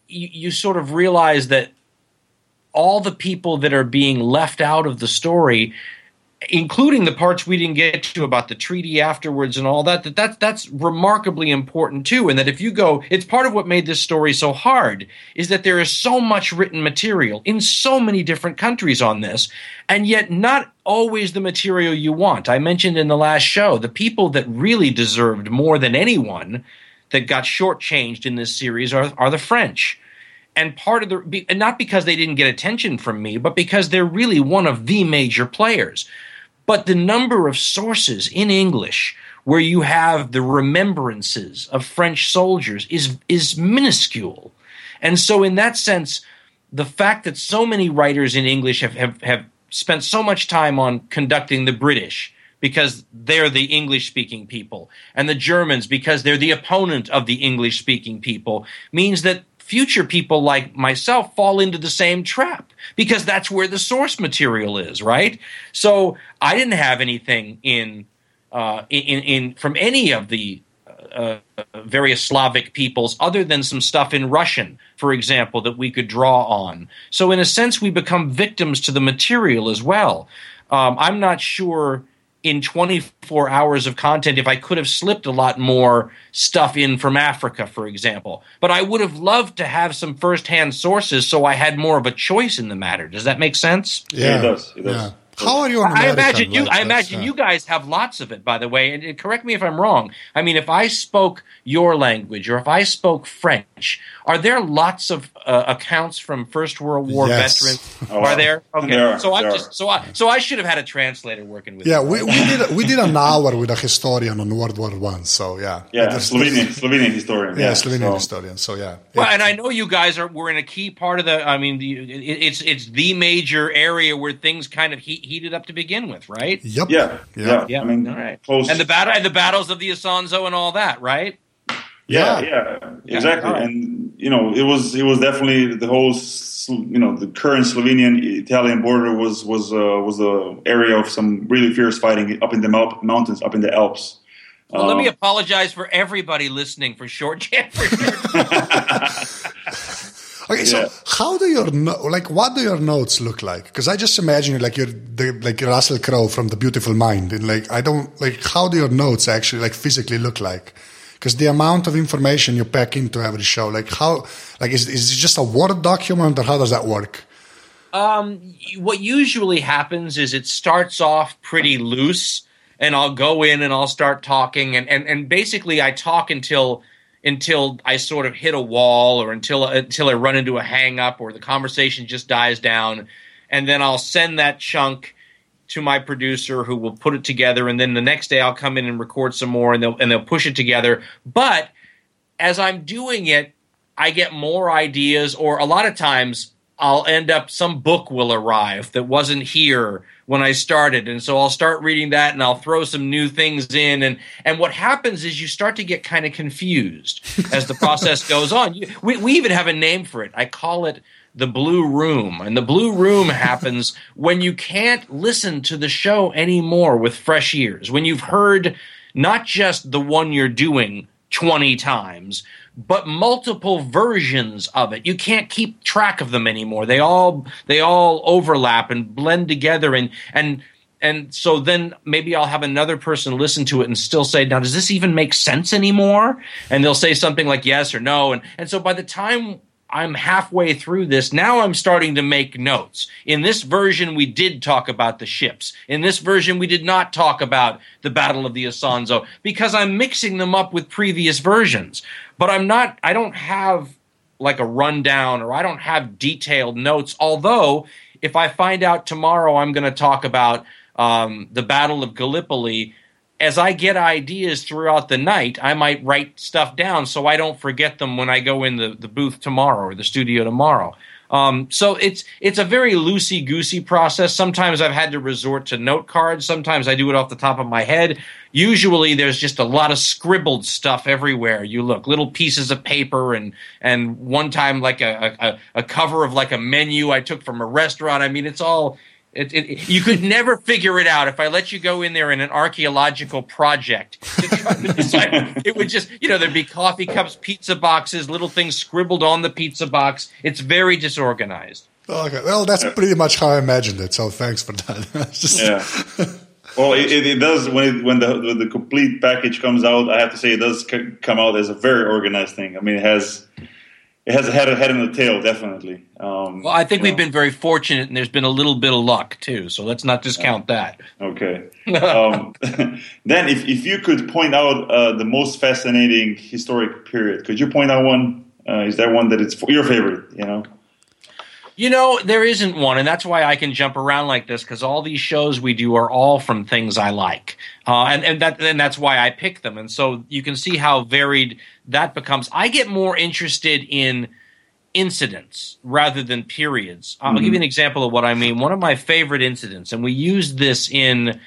you, you sort of realize that all the people that are being left out of the story including the parts we didn't get to about the treaty afterwards and all that that that's that's remarkably important too. And that if you go it's part of what made this story so hard is that there is so much written material in so many different countries on this and yet not always the material you want. I mentioned in the last show the people that really deserved more than anyone that got shortchanged in this series are, are the french and part of the not because they didn't get attention from me but because they're really one of the major players. But the number of sources in english where you have the remembrances of french soldiers is is minuscule. And so in that sense the fact that so many writers in english have have, have spent so much time on conducting the british because they're the English speaking people, and the Germans because they're the opponent of the English speaking people, means that future people like myself fall into the same trap because that's where the source material is, right? So I didn't have anything in uh, in, in from any of the uh, various Slavic peoples other than some stuff in Russian, for example, that we could draw on. So in a sense, we become victims to the material as well. Um, I'm not sure in 24 hours of content if I could have slipped a lot more stuff in from Africa, for example. But I would have loved to have some firsthand sources so I had more of a choice in the matter. Does that make sense? Yeah, yeah it does. It does. Yeah. How are you? I imagine you. I imagine you guys have lots of it. By the way, and correct me if I'm wrong. I mean, if I spoke your language or if I spoke French, are there lots of uh, accounts from First World War yes. veterans? Oh, are there? Okay, there so I just so I so I should have had a translator working with. Yeah, we, we did we did an hour with a historian on World War One. So yeah, yeah, Slovenian Slovenian historian. Yeah, yeah Slovenian so. historian. So yeah. Well, and I know you guys are were in a key part of the. I mean, the, it, it's it's the major area where things kind of heat, heated up to begin with, right? Yep. Yeah. Yeah. yeah. I mean, all right. Close. And the battle and the battles of the Isonzo and all that, right? Yeah, yeah, yeah exactly. Right. And you know, it was it was definitely the whole you know the current Slovenian Italian border was was uh, was a area of some really fierce fighting up in the mountains, up in the Alps. Well, let me um, apologize for everybody listening for short chat. okay, so how do your no- like what do your notes look like? Because I just imagine like you're the, like Russell Crowe from The Beautiful Mind, and like I don't like how do your notes actually like physically look like? Because the amount of information you pack into every show, like how like is is it just a word document or how does that work? Um, what usually happens is it starts off pretty loose, and I'll go in and I'll start talking, and and, and basically I talk until until I sort of hit a wall or until until I run into a hang up or the conversation just dies down, and then I'll send that chunk to my producer who will put it together, and then the next day I'll come in and record some more, and they'll and they'll push it together. But as I'm doing it, I get more ideas, or a lot of times I'll end up some book will arrive that wasn't here when I started, and so I'll start reading that, and I'll throw some new things in, and and what happens is you start to get kind of confused as the process goes on. You, we we even have a name for it. I call it the blue room, and the blue room happens when you can't listen to the show anymore with fresh ears, when you've heard not just the one you're doing 20 times but multiple versions of it. You can't keep track of them anymore. They all they all overlap and blend together and and and so then maybe I'll have another person listen to it and still say, now does this even make sense anymore? And they'll say something like yes or no. And and so by the time I'm halfway through this. Now I'm starting to make notes. In this version, we did talk about the ships. In this version, we did not talk about the Battle of the Isonzo because I'm mixing them up with previous versions. But I'm not, I don't have like a rundown or I don't have detailed notes. Although, if I find out tomorrow I'm going to talk about um, the Battle of Gallipoli, as I get ideas throughout the night, I might write stuff down so I don't forget them when I go in the, the booth tomorrow or the studio tomorrow. Um, so it's it's a very loosey goosey process. Sometimes I've had to resort to note cards. Sometimes I do it off the top of my head. Usually there's just a lot of scribbled stuff everywhere. You look little pieces of paper and and one time like a, a, a cover of like a menu I took from a restaurant. I mean it's all it, it, you could never figure it out if I let you go in there in an archaeological project. it would just, you know, there'd be coffee cups, pizza boxes, little things scribbled on the pizza box. It's very disorganized. Okay, well, that's pretty much how I imagined it. So thanks for that. just... Yeah. Well, it, it, does when it, when the when the complete package comes out. I have to say, it does c- come out as a very organized thing. I mean, it has it has a head, a head and a tail, definitely. Um, well, I think we've know. been very fortunate, and there's been a little bit of luck too. So let's not discount that. Okay. um, then, if if you could point out uh, the most fascinating historic period, could you point out one? Uh, is there one that it's your favorite? You know. You know, there isn't one, and that's why I can jump around like this because all these shows we do are all from things I like, uh, and and that and that's why I pick them. And so you can see how varied that becomes. I get more interested in incidents rather than periods. I'll mm-hmm. give you an example of what I mean. One of my favorite incidents, and we used this in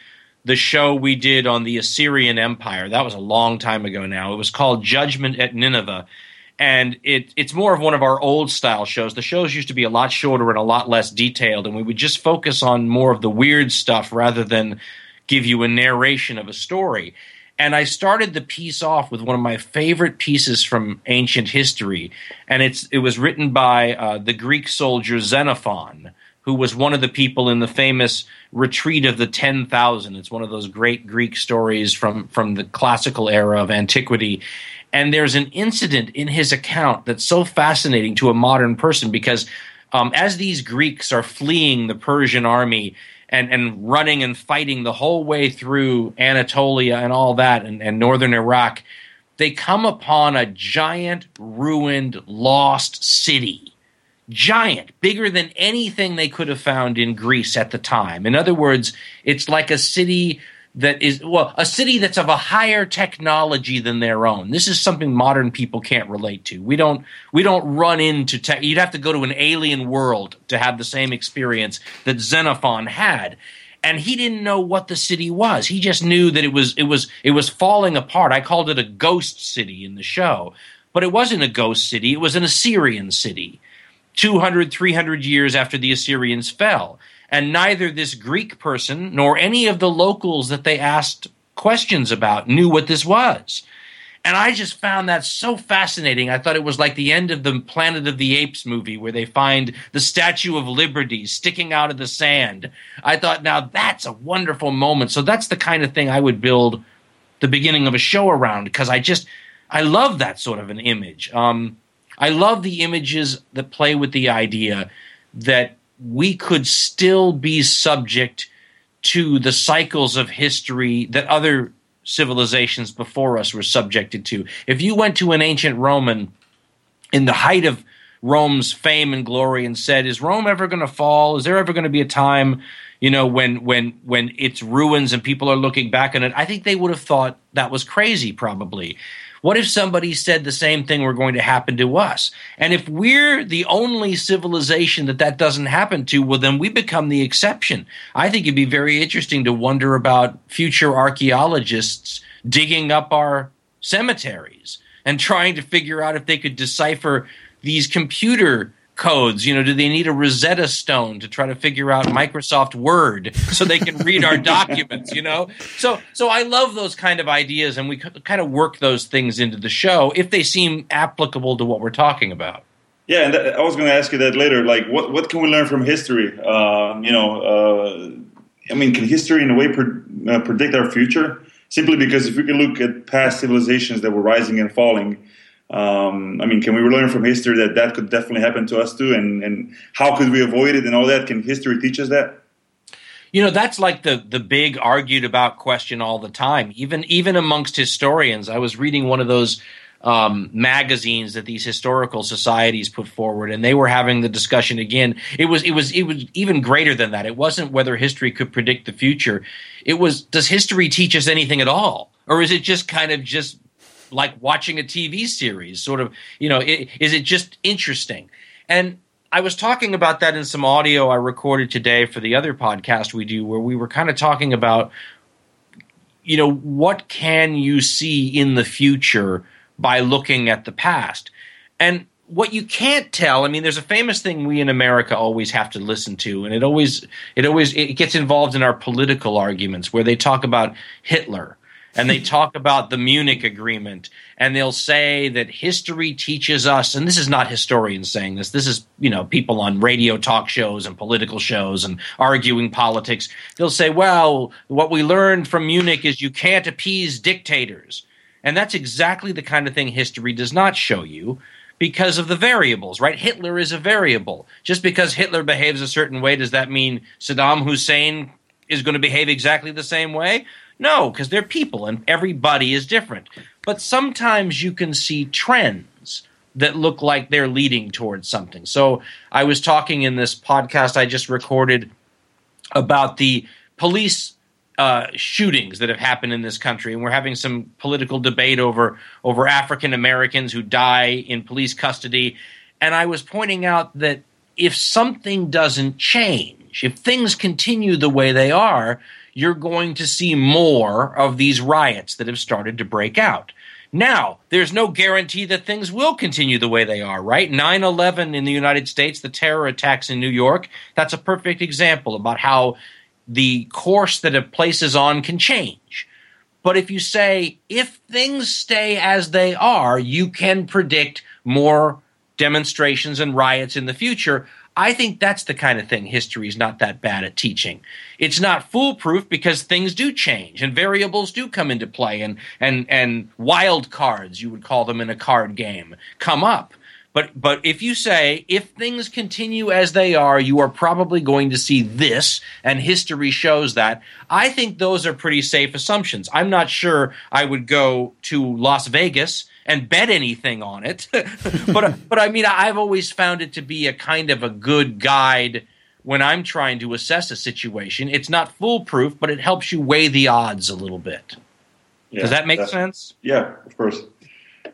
the show we did on the Assyrian Empire. That was a long time ago now. It was called Judgment at Nineveh and it it's more of one of our old style shows. The shows used to be a lot shorter and a lot less detailed, and we would just focus on more of the weird stuff rather than give you a narration of a story. And I started the piece off with one of my favorite pieces from ancient history, and it's it was written by uh, the Greek soldier Xenophon, who was one of the people in the famous retreat of the 10,000. It's one of those great Greek stories from, from the classical era of antiquity. And there's an incident in his account that's so fascinating to a modern person because um, as these Greeks are fleeing the Persian army and, and running and fighting the whole way through Anatolia and all that and, and northern Iraq, they come upon a giant, ruined, lost city. Giant, bigger than anything they could have found in Greece at the time. In other words, it's like a city that is well a city that's of a higher technology than their own. This is something modern people can't relate to. We don't we don't run into tech you'd have to go to an alien world to have the same experience that xenophon had. And he didn't know what the city was. He just knew that it was it was it was falling apart. I called it a ghost city in the show. But it wasn't a ghost city. It was an assyrian city. 200 300 years after the assyrians fell and neither this Greek person nor any of the locals that they asked questions about knew what this was. And I just found that so fascinating. I thought it was like the end of the Planet of the Apes movie where they find the Statue of Liberty sticking out of the sand. I thought, now that's a wonderful moment. So that's the kind of thing I would build the beginning of a show around because I just, I love that sort of an image. Um, I love the images that play with the idea that we could still be subject to the cycles of history that other civilizations before us were subjected to. If you went to an ancient Roman in the height of Rome's fame and glory and said, "Is Rome ever going to fall? Is there ever going to be a time, you know, when when when it's ruins and people are looking back on it?" I think they would have thought that was crazy, probably. What if somebody said the same thing were going to happen to us? And if we're the only civilization that that doesn't happen to, well, then we become the exception. I think it'd be very interesting to wonder about future archaeologists digging up our cemeteries and trying to figure out if they could decipher these computer codes? You know, do they need a Rosetta Stone to try to figure out Microsoft Word so they can read our documents? You know, so so I love those kind of ideas, and we kind of work those things into the show if they seem applicable to what we're talking about. Yeah, and that, I was going to ask you that later. Like, what what can we learn from history? Uh, you know, uh, I mean, can history in a way pre- uh, predict our future? Simply because if we can look at past civilizations that were rising and falling um, I mean, can we learn from history that that could definitely happen to us too? And, and how could we avoid it and all that? Can history teach us that? You know, that's like the the big argued about question all the time. Even even amongst historians, I was reading one of those um, magazines that these historical societies put forward, and they were having the discussion again. It was it was it was even greater than that. It wasn't whether history could predict the future. It was does history teach us anything at all, or is it just kind of just like watching a TV series? Sort of, you know, it, is it just interesting? And I was talking about that in some audio I recorded today for the other podcast we do, where we were kind of talking about, you know, what can you see in the future by looking at the past? And what you can't tell, I mean, there's a famous thing we in America always have to listen to, and it always, it always, it gets involved in our political arguments where they talk about Hitler and they talk about the Munich Agreement, and they'll say that history teaches us, and this is not historians saying this, this is, you know, people on radio talk shows and political shows and arguing politics. They'll say, well, what we learned from Munich is you can't appease dictators. And that's exactly the kind of thing history does not show you because of the variables, right? Hitler is a variable. Just because Hitler behaves a certain way, does that mean Saddam Hussein is going to behave exactly the same way? No, because they're people and everybody is different. But sometimes you can see trends that look like they're leading towards something. So I was talking in this podcast I just recorded about the police uh, shootings that have happened in this country, and we're having some political debate over over African Americans who die in police custody. And I was pointing out that if something doesn't change, if things continue the way they are, you're going to see more of these riots that have started to break out. Now, there's no guarantee that things will continue the way they are, right? 9 11 in the United States, the terror attacks in New York, that's a perfect example about how the course that a place is on can change. But if you say, if things stay as they are, you can predict more demonstrations and riots in the future, I think that's the kind of thing history is not that bad at teaching. It's not foolproof because things do change and variables do come into play and and and wild cards, you would call them in a card game, come up. But but if you say if things continue as they are, you are probably going to see this, and history shows that. I think those are pretty safe assumptions. I'm not sure I would go to Las Vegas and bet anything on it. but but I mean, I've always found it to be a kind of a good guide when I'm trying to assess a situation. It's not foolproof, but it helps you weigh the odds a little bit. Yeah, Does that make sense? Yeah, of course.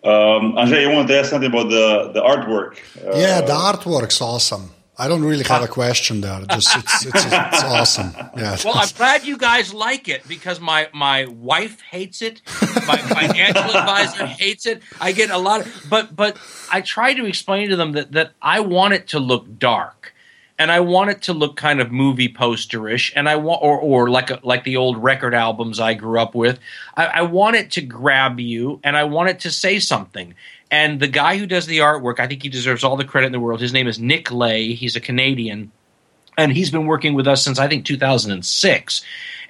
Um, Anže, you wanted to ask something about the the artwork? Uh, yeah, the artwork's awesome. I don't really have a question there. Just it's, it's, it's awesome. Yeah. Well, I'm glad you guys like it because my my wife hates it. My financial advisor hates it. I get a lot of, but but I try to explain to them that that I want it to look dark. and I want it to look kind of movie posterish, and I want or or like a, like the old record albums I grew up with. I, I want it to grab you, and I want it to say something. And the guy who does the artwork, I think he deserves all the credit in the world. His name is Nick Lay. He's a Canadian, and he's been working with us since I think 2006.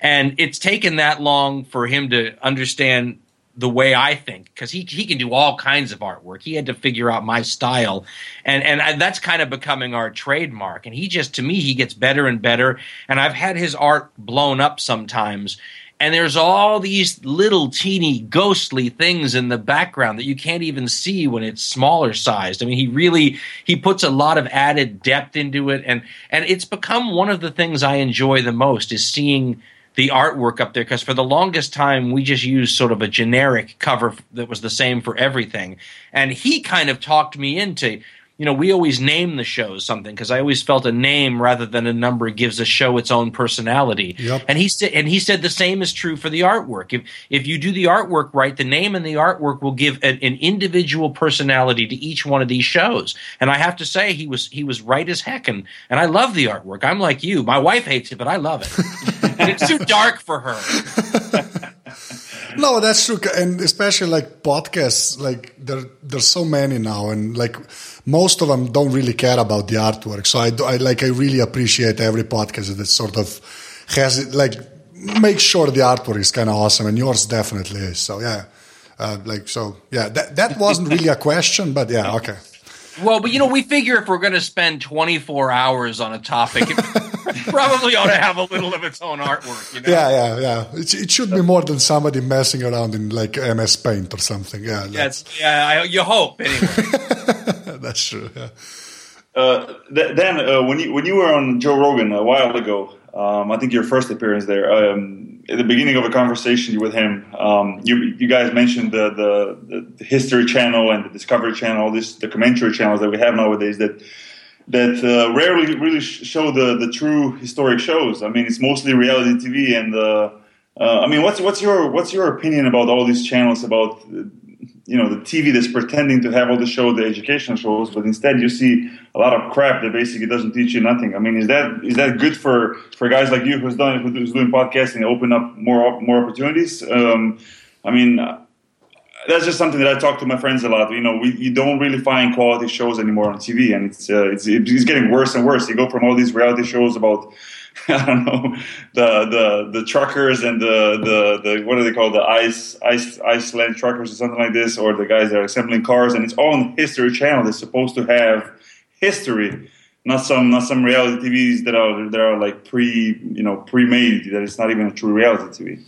And it's taken that long for him to understand the way I think because he he can do all kinds of artwork. He had to figure out my style, and and that's kind of becoming our trademark. And he just to me he gets better and better. And I've had his art blown up sometimes. And there's all these little teeny ghostly things in the background that you can't even see when it's smaller sized. I mean, he really he puts a lot of added depth into it, and and it's become one of the things I enjoy the most is seeing the artwork up there. Because for the longest time we just used sort of a generic cover that was the same for everything. And he kind of talked me into you know we always name the shows something because i always felt a name rather than a number gives a show its own personality. Yep. and he said and he said the same is true for the artwork. If if you do the artwork right the name and the artwork will give an, an individual personality to each one of these shows. And i have to say he was he was right as heck and and i love the artwork. I'm like you. My wife hates it but i love it. And it's too dark for her No, that's true, and especially like podcasts, like there there's so many now, and like most of them don't really care about the artwork. So I, do- I like I really appreciate every podcast that sort of has it like make sure the artwork is kind of awesome, and yours definitely is. So yeah, uh, like so yeah, that that wasn't really a question, but yeah, okay. Well, but you know, we figure if we're going to spend 24 hours on a topic, probably ought to have a little of its own artwork. You know? Yeah, yeah, yeah. It, it should be more than somebody messing around in like MS Paint or something. Yeah, that's, That's yeah. I, you hope anyway. that's true. Yeah. Uh, th- then uh, when you when you were on Joe Rogan a while ago, um, I think your first appearance there. Um, at the beginning of a conversation with him, um, you you guys mentioned the, the the History Channel and the Discovery Channel, all these documentary channels that we have nowadays that that uh, rarely really show the the true historic shows. I mean, it's mostly reality TV and. Uh, uh, I mean, what's what's your what's your opinion about all these channels about you know the TV that's pretending to have all the show, the educational shows, but instead you see a lot of crap that basically doesn't teach you nothing. I mean, is that is that good for for guys like you who's done who's doing podcasting, open up more more opportunities? Um, I mean. That's just something that I talk to my friends a lot. You know, we you don't really find quality shows anymore on TV, and it's uh, it's it's getting worse and worse. You go from all these reality shows about I don't know the the the truckers and the the, the what do they call the ice ice Iceland truckers or something like this, or the guys that are assembling cars, and it's all on History Channel. They're supposed to have history, not some not some reality TVs that are that are like pre you know pre made. That it's not even a true reality TV.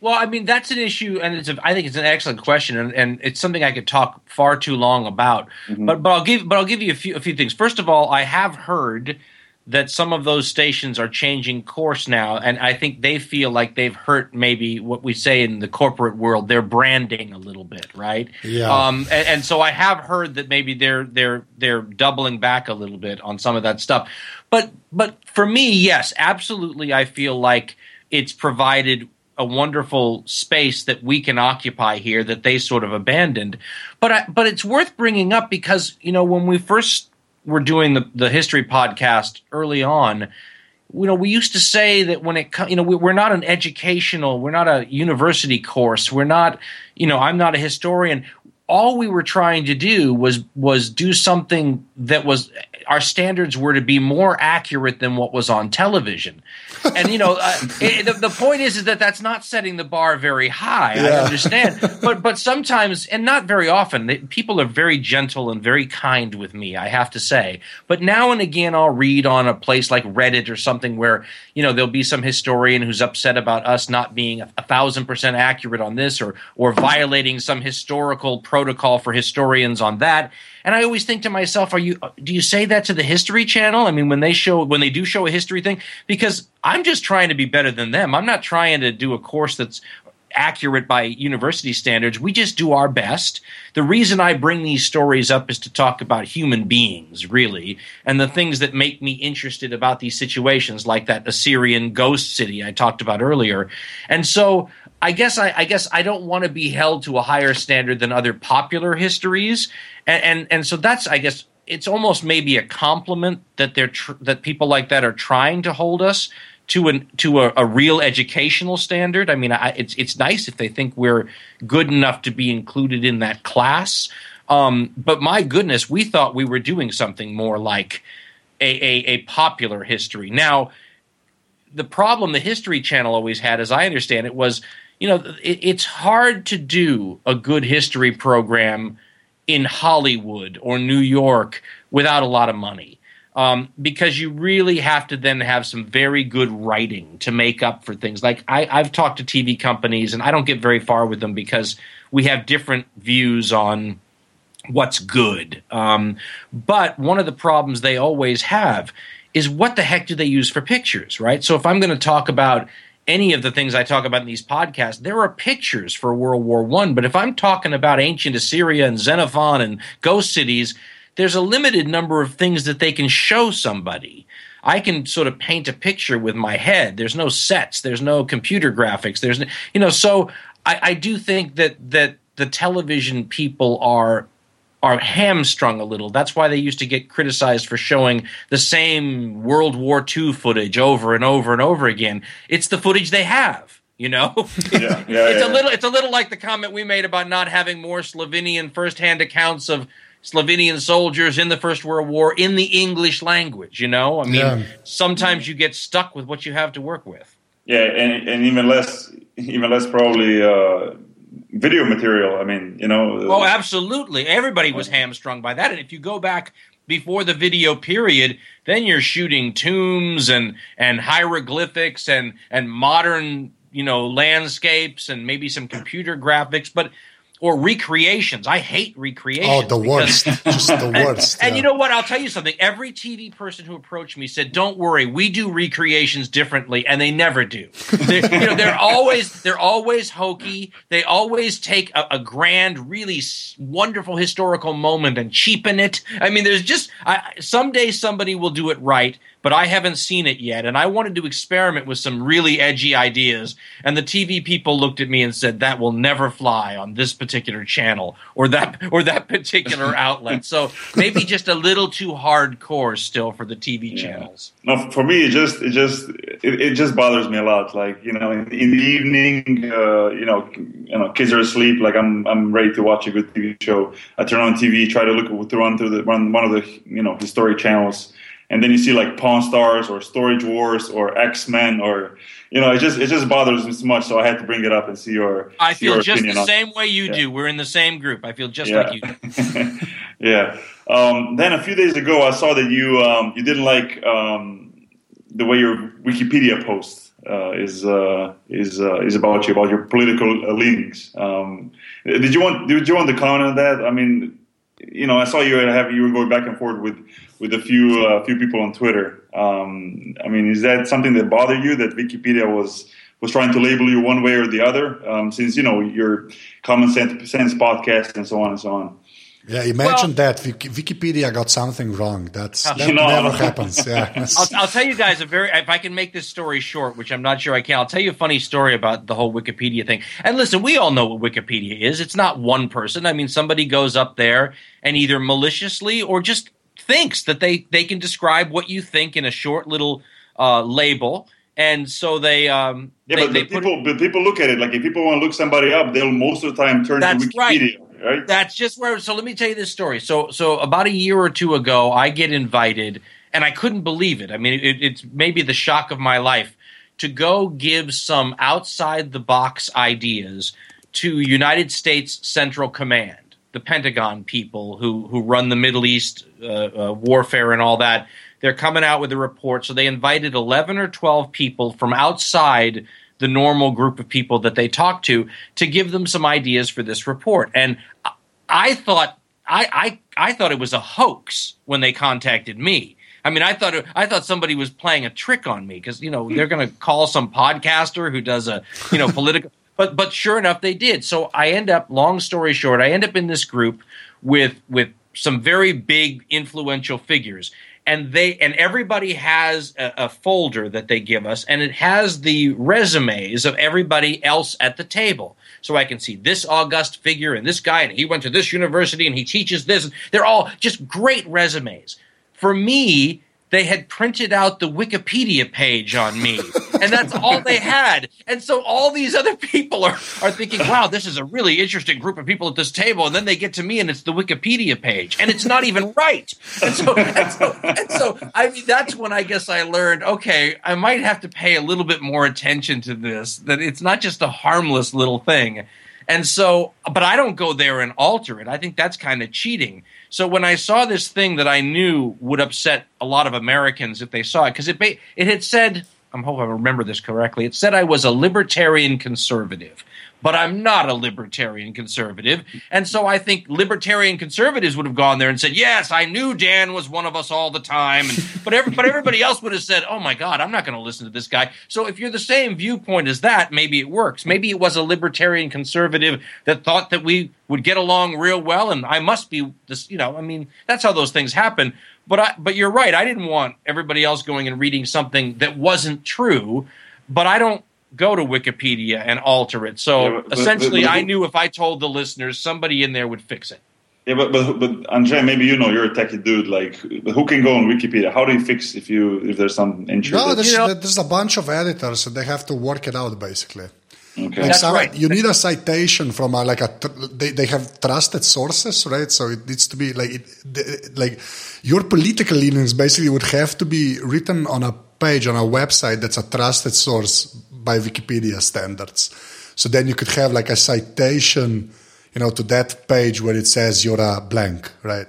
Well, I mean that's an issue, and it's a, I think it's an excellent question, and, and it's something I could talk far too long about. But but I'll give but I'll give you a few a few things. First of all, I have heard that some of those stations are changing course now, and I think they feel like they've hurt maybe what we say in the corporate world, their branding a little bit, right? Yeah. Um, and, and so I have heard that maybe they're they're they're doubling back a little bit on some of that stuff. But but for me, yes, absolutely, I feel like it's provided a wonderful space that we can occupy here that they sort of abandoned. But I, but it's worth bringing up because you know when we first were doing the the history podcast early on, you know we used to say that when it you know we, we're not an educational, we're not a university course, we're not you know I'm not a historian. All we were trying to do was was do something that was our standards were to be more accurate than what was on television. And you know, uh, it, the, the point is, is that that's not setting the bar very high. I understand, but but sometimes, and not very often, they, people are very gentle and very kind with me. I have to say, but now and again, I'll read on a place like Reddit or something where you know there'll be some historian who's upset about us not being a, a thousand percent accurate on this, or or violating some historical protocol for historians on that. And I always think to myself, are you do you say that to the History Channel? I mean, when they show when they do show a history thing, because I'm just trying to be better than them. I'm not trying to do a course that's accurate by university standards. We just do our best. The reason I bring these stories up is to talk about human beings, really, and the things that make me interested about these situations, like that Assyrian ghost city I talked about earlier. And so I guess I, I guess I don't want to be held to a higher standard than other popular histories, and and, and so that's I guess it's almost maybe a compliment that they're tr- that people like that are trying to hold us to an to a, a real educational standard. I mean, I, it's it's nice if they think we're good enough to be included in that class. Um, but my goodness, we thought we were doing something more like a, a, a popular history. Now, the problem the History Channel always had, as I understand it, was you know it, it's hard to do a good history program in Hollywood or New York without a lot of money. Um, because you really have to then have some very good writing to make up for things. Like I, I've talked to TV companies, and I don't get very far with them because we have different views on what's good. Um, but one of the problems they always have is what the heck do they use for pictures, right? So if I'm going to talk about any of the things I talk about in these podcasts, there are pictures for World War One. But if I'm talking about ancient Assyria and Xenophon and ghost cities, there's a limited number of things that they can show somebody. I can sort of paint a picture with my head. There's no sets. There's no computer graphics. There's you know. So I, I do think that that the television people are are hamstrung a little. That's why they used to get criticized for showing the same World War II footage over and over and over again. It's the footage they have. You know, Yeah, yeah, it's yeah. a little. It's a little like the comment we made about not having more Slovenian firsthand accounts of Slovenian soldiers in the First World War in the English language. You know, I mean, Yeah. sometimes you get stuck with what you have to work with. Yeah, and, and even less, even less probably uh, video material. I mean, you know. Oh, absolutely. Everybody was hamstrung by that. And if you go back before the video period, then you're shooting tombs and and hieroglyphics and and modern, you know, landscapes and maybe some computer graphics, but or recreations. I hate recreations. Oh, the worst. Just the worst. and yeah. you know what? I'll tell you something. Every TV person who approached me said, "Don't worry, we do recreations differently," and they never do. They're, you know, they're always they're always hokey. They always take a, a grand, really wonderful historical moment and cheapen it. I mean, there's just I, someday somebody will do it right, but I haven't seen it yet, and I wanted to experiment with some really edgy ideas. And the TV people looked at me and said, "That will never fly on this particular channel or that or that particular outlet." So maybe just a little too hardcore still for the TV channels. No, for me, it just it just it, it just bothers me a lot. Like you know, in, in the evening, uh, you know, you know, kids are asleep. Like I'm I'm ready to watch a good TV show. I turn on TV, try to look to run through the run one of the you know historic channels, and then you see like Pawn Stars or Storage Wars or X Men or you know, it just it just bothers me so much. So I had to bring it up and see your I see your feel just opinion the on- same way you Yeah. do. We're in the same group. I feel just Yeah. like you. do. yeah. Um, then a few days ago, I saw that you um, you didn't like um, the way your Wikipedia post uh, is uh, is uh, is about you about your political uh, leanings. Um, did you want did you want to comment on that? I mean, you know, I saw you have you were going back and forth with with a few uh, few people on Twitter. Um, I mean, is that something that bothered you that Wikipedia was was trying to label you one way or the other? Um, since you know your common sense, sense podcast and so on and so on. Yeah, imagine Well- that Wikipedia got something wrong. That's that You know. never happens. Yeah, I'll, I'll tell you guys a very. If I can make this story short, which I'm not sure I can, I'll tell you a funny story about the whole Wikipedia thing. And listen, we all know what Wikipedia is. It's not one person. I mean, somebody goes up there and either maliciously or just thinks that they they can describe what you think in a short little uh, label, and so they um Yeah, they, but they people, but people look at it like if people want to look somebody up, they'll most of the time turn to Wikipedia, right? That's just where. So let me tell you this story. So so about a year or two ago, I get invited, and I couldn't believe it. I mean, it, it's maybe the shock of my life to go give some outside the box ideas to United States Central Command, the Pentagon people who who run the Middle East uh, uh, warfare and all that. They're coming out with a report. So they invited eleven or twelve people from outside the normal group of people that they talk to to give them some ideas for this report. And I- thought I, I I thought it was a hoax when they contacted me. I mean, I thought I thought somebody was playing a trick on me because you know they're going to call some podcaster who does a you know political. But but sure enough, they did. So I end up. Long story short, I end up in this group with with some very big influential figures. and they and everybody has a, a, folder that they give us and it has the resumes of everybody else at the table so i can see this august figure and this guy and he went to this university and he teaches this they're all just great resumes for me they had printed out the Wikipedia page on me, and that's all they had. And so all these other people are, are thinking, wow, this is a really interesting group of people at this table. And then they get to me, and it's the Wikipedia page, and it's not even right. And so, and so, and so I mean, that's when I guess I learned, okay, I might have to pay a little bit more attention to this, that it's not just a harmless little thing. And so, but I don't go there and alter it. I think that's kind of cheating. So when I saw this thing that I knew would upset a lot of Americans if they saw it, because it it had said, I'm hoping I remember this correctly. It said I was a libertarian conservative but I'm not a libertarian conservative. And so I think libertarian conservatives would have gone there and said, Yes, I knew Dan was one of us all the time. And, but, every, but everybody else would have said, Oh my God, I'm not going to listen to this guy. So if you're the same viewpoint as that, maybe it works. Maybe it was a libertarian conservative that thought that we would get along real well. And I must be this, you know, I mean, that's how those things happen. But I, but you're right. I didn't want everybody else going and reading something that wasn't true. But I don't go to Wikipedia and alter it. So yeah, but, essentially, but, but, I knew if I told the listeners, somebody in there would fix it. Yeah, but but but Anže, maybe you know you're a techie dude. Like, who can go on Wikipedia? How do you fix if you if there's some entry? No, there's, you know, there's a bunch of editors, so they have to work it out basically. Okay. Like That's some, right. You need a citation from a, like a they, they have trusted sources, right? So it needs to be like it, like your political leanings basically would have to be written on a page on a website that's a trusted source by Wikipedia standards. So then you could have like a citation, you know, to that page where it says you're a blank, right?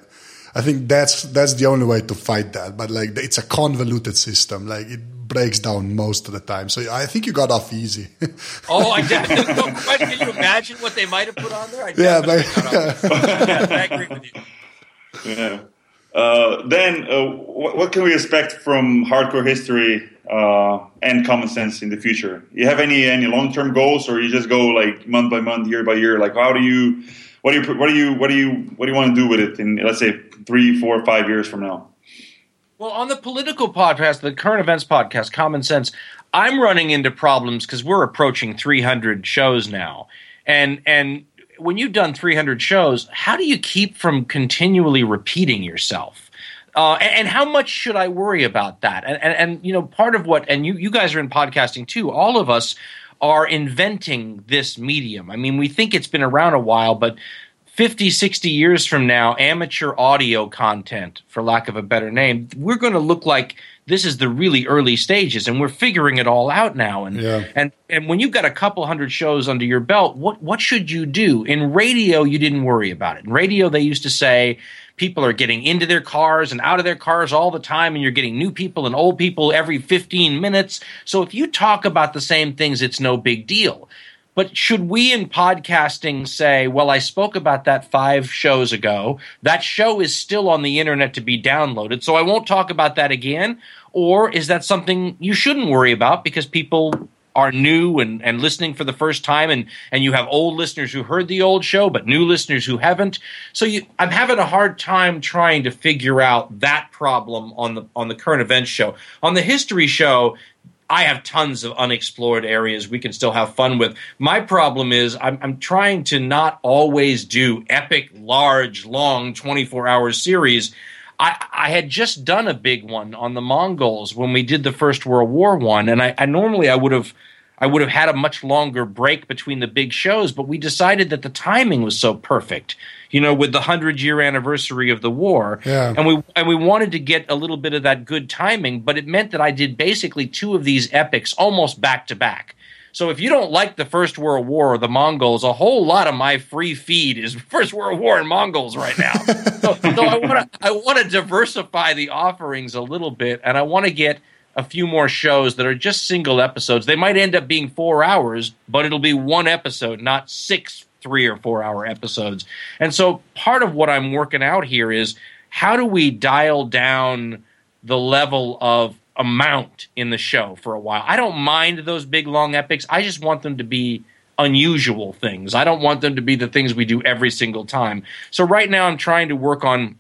I think that's that's the only way to fight that. But like it's a convoluted system. Like it breaks down most of the time. So I think you got off easy. oh, I definitely. can you imagine what they might have put on there? I yeah, but, yeah, I agree with you. Yeah. Uh, then, uh, what, what, can we expect from hardcore history uh, and common sense in the future? You have any any long term goals, or you just go like month by month, year by year? Like, how do you, what do you, what do you, what do you, what do you want to do with it in, let's say, three, four, five years from now? Well, on the political podcast, the current events podcast, Common Sense, I'm running into problems because we're approaching 300 shows now, and and when you've done 300 shows, how do you keep from continually repeating yourself? Uh, and, and, how much should I worry about that? And, and, and, you know, part of what, and you, you guys are in podcasting too, all of us are inventing this medium. I mean, we think it's been around a while, but 50, 60 years from now, amateur audio content, for lack of a better name, we're going to look like this is the really early stages and we're figuring it all out now. And yeah. and and when you've got a couple hundred shows under your belt what what should you do? In radio you didn't worry about it. In radio they used to say people are getting into their cars and out of their cars all the time and you're getting new people and old people every 15 minutes. So if you talk about the same things it's no big deal but should we in podcasting say, well, I spoke about that five shows ago. That show is still on the internet to be downloaded, so I won't talk about that again? Or is that something you shouldn't worry about because people are new and, and listening for the first time and, and you have old listeners who heard the old show but new listeners who haven't so you, i'm having a hard time trying to figure out that problem on the on the current events show on the history show I have tons of unexplored areas we can still have fun with. My problem is I'm, I'm trying to not always do epic, large, long 24 hour series. I, I, had just done a big one on the Mongols when we did the First World War one, and I, I normally I would have I would have had a much longer break between the big shows, but we decided that the timing was so perfect, you know, with the hundred year anniversary of the war, yeah. and we and we wanted to get a little bit of that good timing, but it meant that I did basically two of these epics almost back to back. So if you don't like the First World War or the Mongols, a whole lot of my free feed is First World War and Mongols right now. so, so I want to I want to diversify the offerings a little bit, and I want to get a few more shows that are just single episodes. They might end up being four hours, but it'll be one episode, not six three or four hour episodes. And so part of what I'm working out here is how do we dial down the level of amount in the show for a while? I don't mind those big long epics. I just want them to be unusual things. I don't want them to be the things we do every single time. So right now I'm trying to work on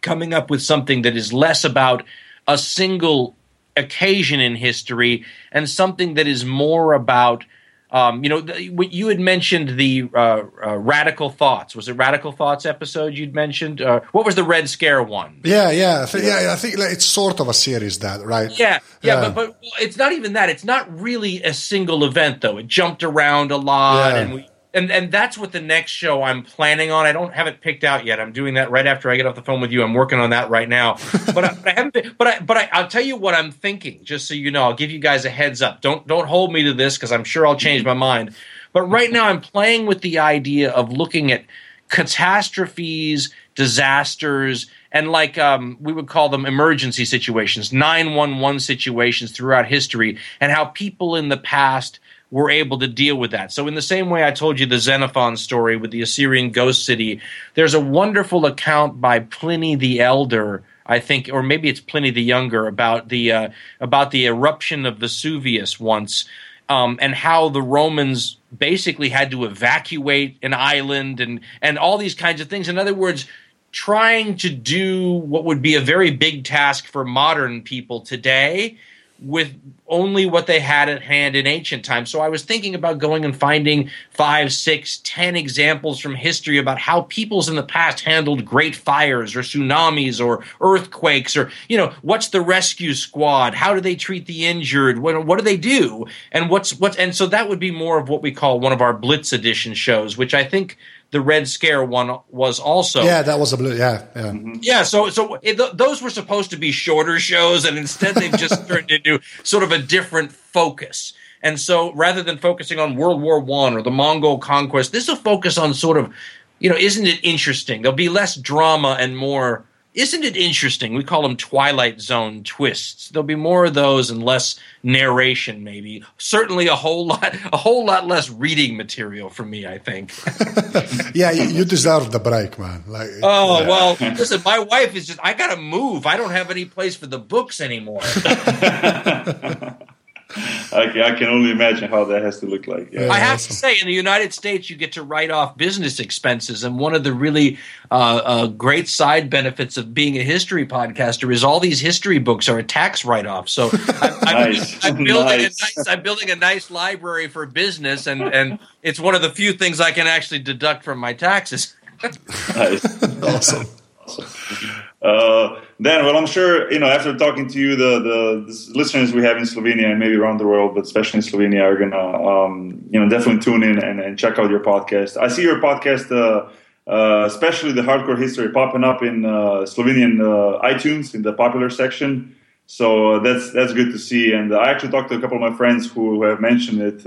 coming up with something that is less about a single occasion in history and something that is more about um, you know, the, you had mentioned the uh, uh, radical thoughts. Was it radical thoughts episode you'd mentioned? Uh, what was the Red Scare one? Yeah, yeah, I think, yeah. I think it's sort of a series that, right? Yeah, yeah, yeah. But, but it's not even that. It's not really a single event though. It jumped around a lot, yeah. and we and and that's what the next show I'm planning on. I don't have it picked out yet. I'm doing that right after I get off the phone with you. I'm working on that right now. But I, but I haven't. Been, but I but I, I'll tell you what I'm thinking, just so you know. I'll give you guys a heads up. Don't don't hold me to this because I'm sure I'll change my mind. But right now I'm playing with the idea of looking at catastrophes, disasters, and like um, we would call them emergency situations, 911 situations throughout history, and how people in the past were able to deal with that. So, in the same way I told you the Xenophon story with the Assyrian ghost city, there's a wonderful account by Pliny the Elder. I think, or maybe it's Pliny the Younger, about the uh, about the eruption of Vesuvius once, um, and how the Romans basically had to evacuate an island and and all these kinds of things. In other words, trying to do what would be a very big task for modern people today with only what they had at hand in ancient times. So I was thinking about going and finding five, six, ten examples from history about how peoples in the past handled great fires or tsunamis or earthquakes or, you know, what's the rescue squad? How do they treat the injured? What, what do they do? And what's, what's, and so that would be more of what we call one of our Blitz edition shows, which I think the Red Scare one was also. Yeah, that was a blue. Yeah, yeah, mm-hmm. yeah. So, so it, th- those were supposed to be shorter shows, and instead they've just turned into sort of a different focus. And so, rather than focusing on World War One or the Mongol conquest, this will focus on sort of, you know, isn't it interesting? There'll be less drama and more isn't it interesting? We call them Twilight Zone twists. There'll be more of those and less narration, maybe. Certainly, a whole lot, a whole lot less reading material for me. I think. yeah, you, you, deserve the break, man. Like, oh yeah. well, listen, my wife is just. I gotta move. I don't have any place for the books anymore. I, I, can only imagine how that has to look like. Yeah. I have awesome. to say, in the United States, you get to write off business expenses, and one of the really uh, uh, great side benefits of being a history podcaster is all these history books are a tax write-off. So I'm, nice. I'm, I'm building nice. a nice, I'm building a nice library for business, and and it's one of the few things I can actually deduct from my taxes. nice, awesome. Awesome. Uh, Dan, well, I'm sure you know after talking to you, the, the, the listeners we have in Slovenia and maybe around the world, but especially in Slovenia, are gonna um, you know definitely tune in and, and, check out your podcast. I see your podcast, uh, uh, especially the hardcore history, popping up in uh, Slovenian uh, iTunes in the popular section. So uh, that's that's good to see. And I actually talked to a couple of my friends who have mentioned it.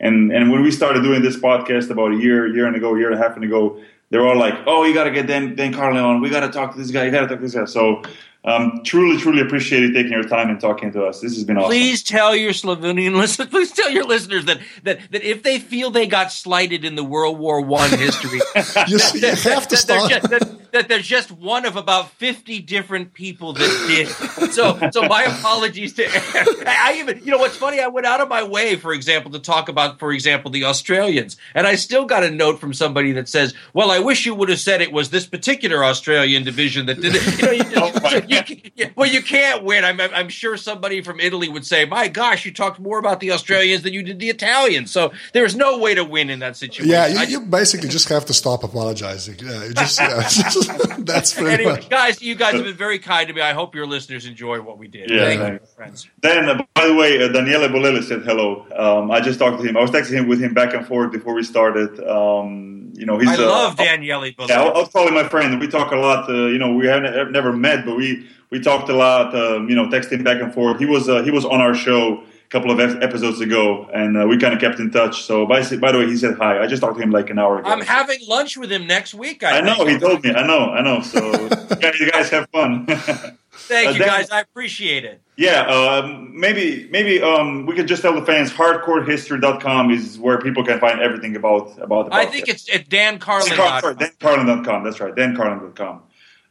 and and when we started doing this podcast about a year, year and ago, year and a half and ago, they were all like, "Oh, you got to get Dan Dan Carlin on. We got to talk to this guy. You got to talk to this guy." So um, truly, truly appreciate you taking your time and talking to us. This has been awesome. Please tell your Slovenian listeners, please tell your listeners that, that, that if they feel they got slighted in the World War One history, you, that, you that, have to stop. Just, that, there's just one of about 50 different people that did. So, so my apologies to, I even, you know, what's funny, I went out of my way, for example, to talk about, for example, the Australians. And I still got a note from somebody that says, well, I wish you would have said it was this particular Australian division that did it. You know, you, oh you, well, you can't win. I'm, I'm sure somebody from Italy would say, "My gosh, you talked more about the Australians than you did the Italians." So there's no way to win in that situation. Yeah, you, you basically just have to stop apologizing. Yeah, just, yeah, that's pretty anyway, much. guys. You guys have been very kind to me. I hope your listeners enjoy what we did. Yeah, Thank you, friends. Then, uh, by the way, uh, Daniele Bolelli said hello. Um, I just talked to him. I was texting him with him back and forth before we started. Um, you know, he's. I uh, love Daniele Bolelli. Yeah, I'll, call him my friend. We talk a lot. Uh, you know, we haven't never met, but we we talked a lot, um, you know, texting back and forth. He was uh, he was on our show a couple of episodes ago, and uh, we kind of kept in touch. So, by, by the way, he said hi. I just talked to him like an hour ago. I'm having lunch with him next week. I, I know. He told me. I know. I know. So, you guys have fun. Thank uh, you, guys. I appreciate it. Yeah, uh, maybe maybe um, we could just tell the fans hardcorehistory.com is where people can find everything about about. about I think it's it's Dan Carlin. DanCarlin.com. That's right, DanCarlin.com.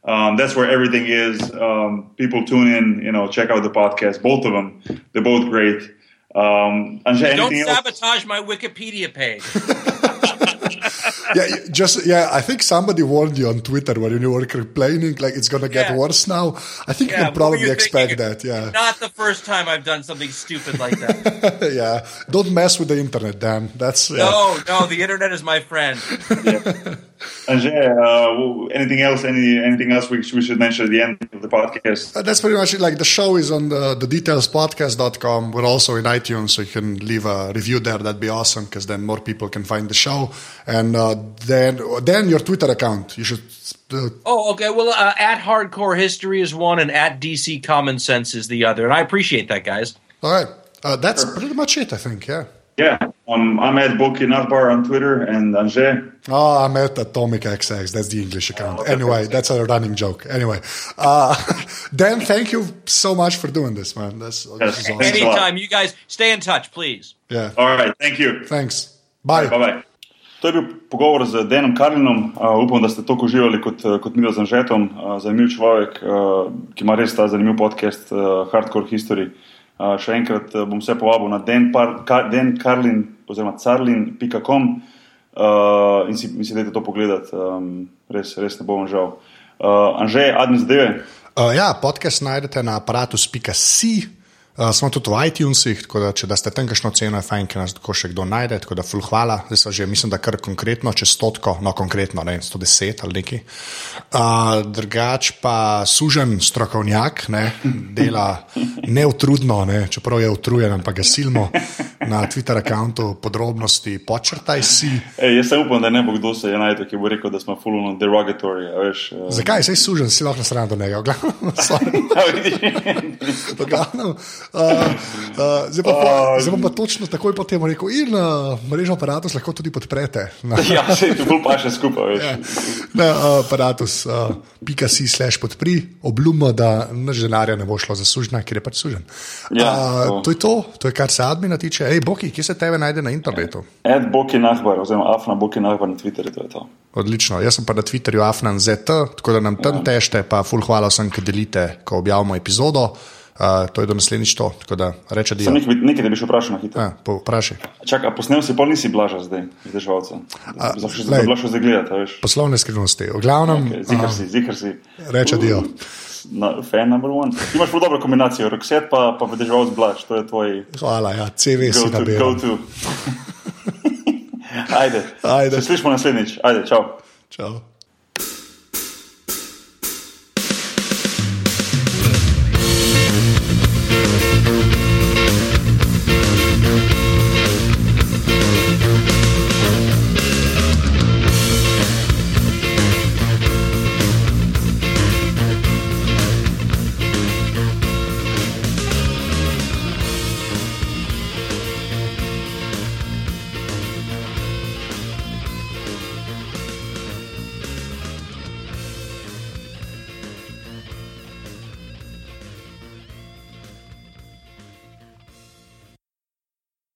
Um, that's where everything is. Um, people tune in, you know, check out the podcast. Both of them, they're both great. Um, Don't sabotage else? my Wikipedia page. yeah, just yeah. I think somebody warned you on Twitter when you were complaining like it's gonna get Yeah. worse now. I think you can probably you expect thinking? that. Yeah, Not the first time I've done something stupid like that. yeah. Don't mess with the internet, Dan. That's yeah. No, no, the internet is my friend. Anže, uh, anything else? Any anything else we, we should mention at the end of the podcast? Uh, That's pretty much it. Like the show is on the, the detailspodcast.com. We're also in iTunes, so you can leave a review there. That'd be awesome because then more people can find the show. And uh, then, then your Twitter account. You should. Uh, Oh, okay. Well, uh, at Hardcore History is one, and at DC Common Sense is the other. And I appreciate that, guys. all right. Uh, that's pretty much it, I think. Yeah. Yeah, um, I'm at Boki Nahbar on Twitter and Anže. Oh, I'm at Atomic XX. That's the English account. Anyway, that's a running joke. Anyway, uh, Dan, thank you so much for doing this, man. That's this is Yes. awesome. Anytime, you guys stay in touch, please. Yeah. All right, thank you. Thanks. Bye. Bye bye. To je bil pogovor z Denom Karlinom. Uh, upam, da ste to uživali kot, uh, kot mi z Anžetom. Uh, zanimiv človek, uh, ki ima res ta zanimiv podcast uh, Hardcore History. Uh, še enkrat uh, bom vse povabil na Den, Par, Ka, Den Karlin oziroma carlin.com uh, in si, in si dajte to pogledati. Um, res, res ne bom žal. Uh, Anže, adni zadeve. Uh, ja, podcast najdete na aparatus.si. Uh, smo tudi v iTunesih, tako da če da ste tam kakšno ceno, je fajn, ker nas tako še kdo najde. Tako da, ful, hvala. Zdaj so že, mislim, da kar konkretno, čez stotko, no konkretno, ne vem, 110 ali neki. Uh, drugač pa sužen strokovnjak, ne, dela neutrudno, ne, čeprav je utrujen, ampak ga silimo na Twitter računu podrobnosti, počrtaj si. Ej, jaz sem upam, da ne bo kdo se je najdel, ki bo rekel, da smo fulano derogatory. a Veš, uh, Zakaj? Sej sužen, si lahko nasran do njega. V uh, uh, zdaj, pa, uh, zdaj pa točno takoj po tem rekel, in uh, mrežo aparatus lahko tudi podprete. Na, ja, se ti bolj paše skupaj. Veš. na uh, aparatus, uh, pika si slash podpri, obljubimo, da nič denarja ne bo šlo za sužna, ker je pač sužen. Ja, uh, to. to je to, to je kar se admina tiče. Ej, Boki, kje se tebe najde na internetu? Ed Boki Nahbar, oziroma Afna Boki Nahbar na Twitterju, to je to. Odlično, jaz sem pa na Twitterju afnan.zt, tako da nam tam tešte, pa ful hvala vsem, ki delite, ko objavimo epizodo. Uh, to je do naslednjič to, da reče Sem nekaj, nekaj te bi še vprašal na hitro. Ja, Vprašaj. Čak, a posnel si pol nisi blaža zdaj, glej. si blažo zdaj gledati. Poslovne skrivnosti. V glavnem, Okay, zikar uh, si, zikar si. reče dio. Na, fan number one. Ti imaš prav dobro kombinacijo, Roxette pa, pa vedeževalc blaž, to je tvoj Hvala, ja, CV si nabiral. Go Ajde. Ajde. Se slišimo naslednjič. Ajde, čau. Čau.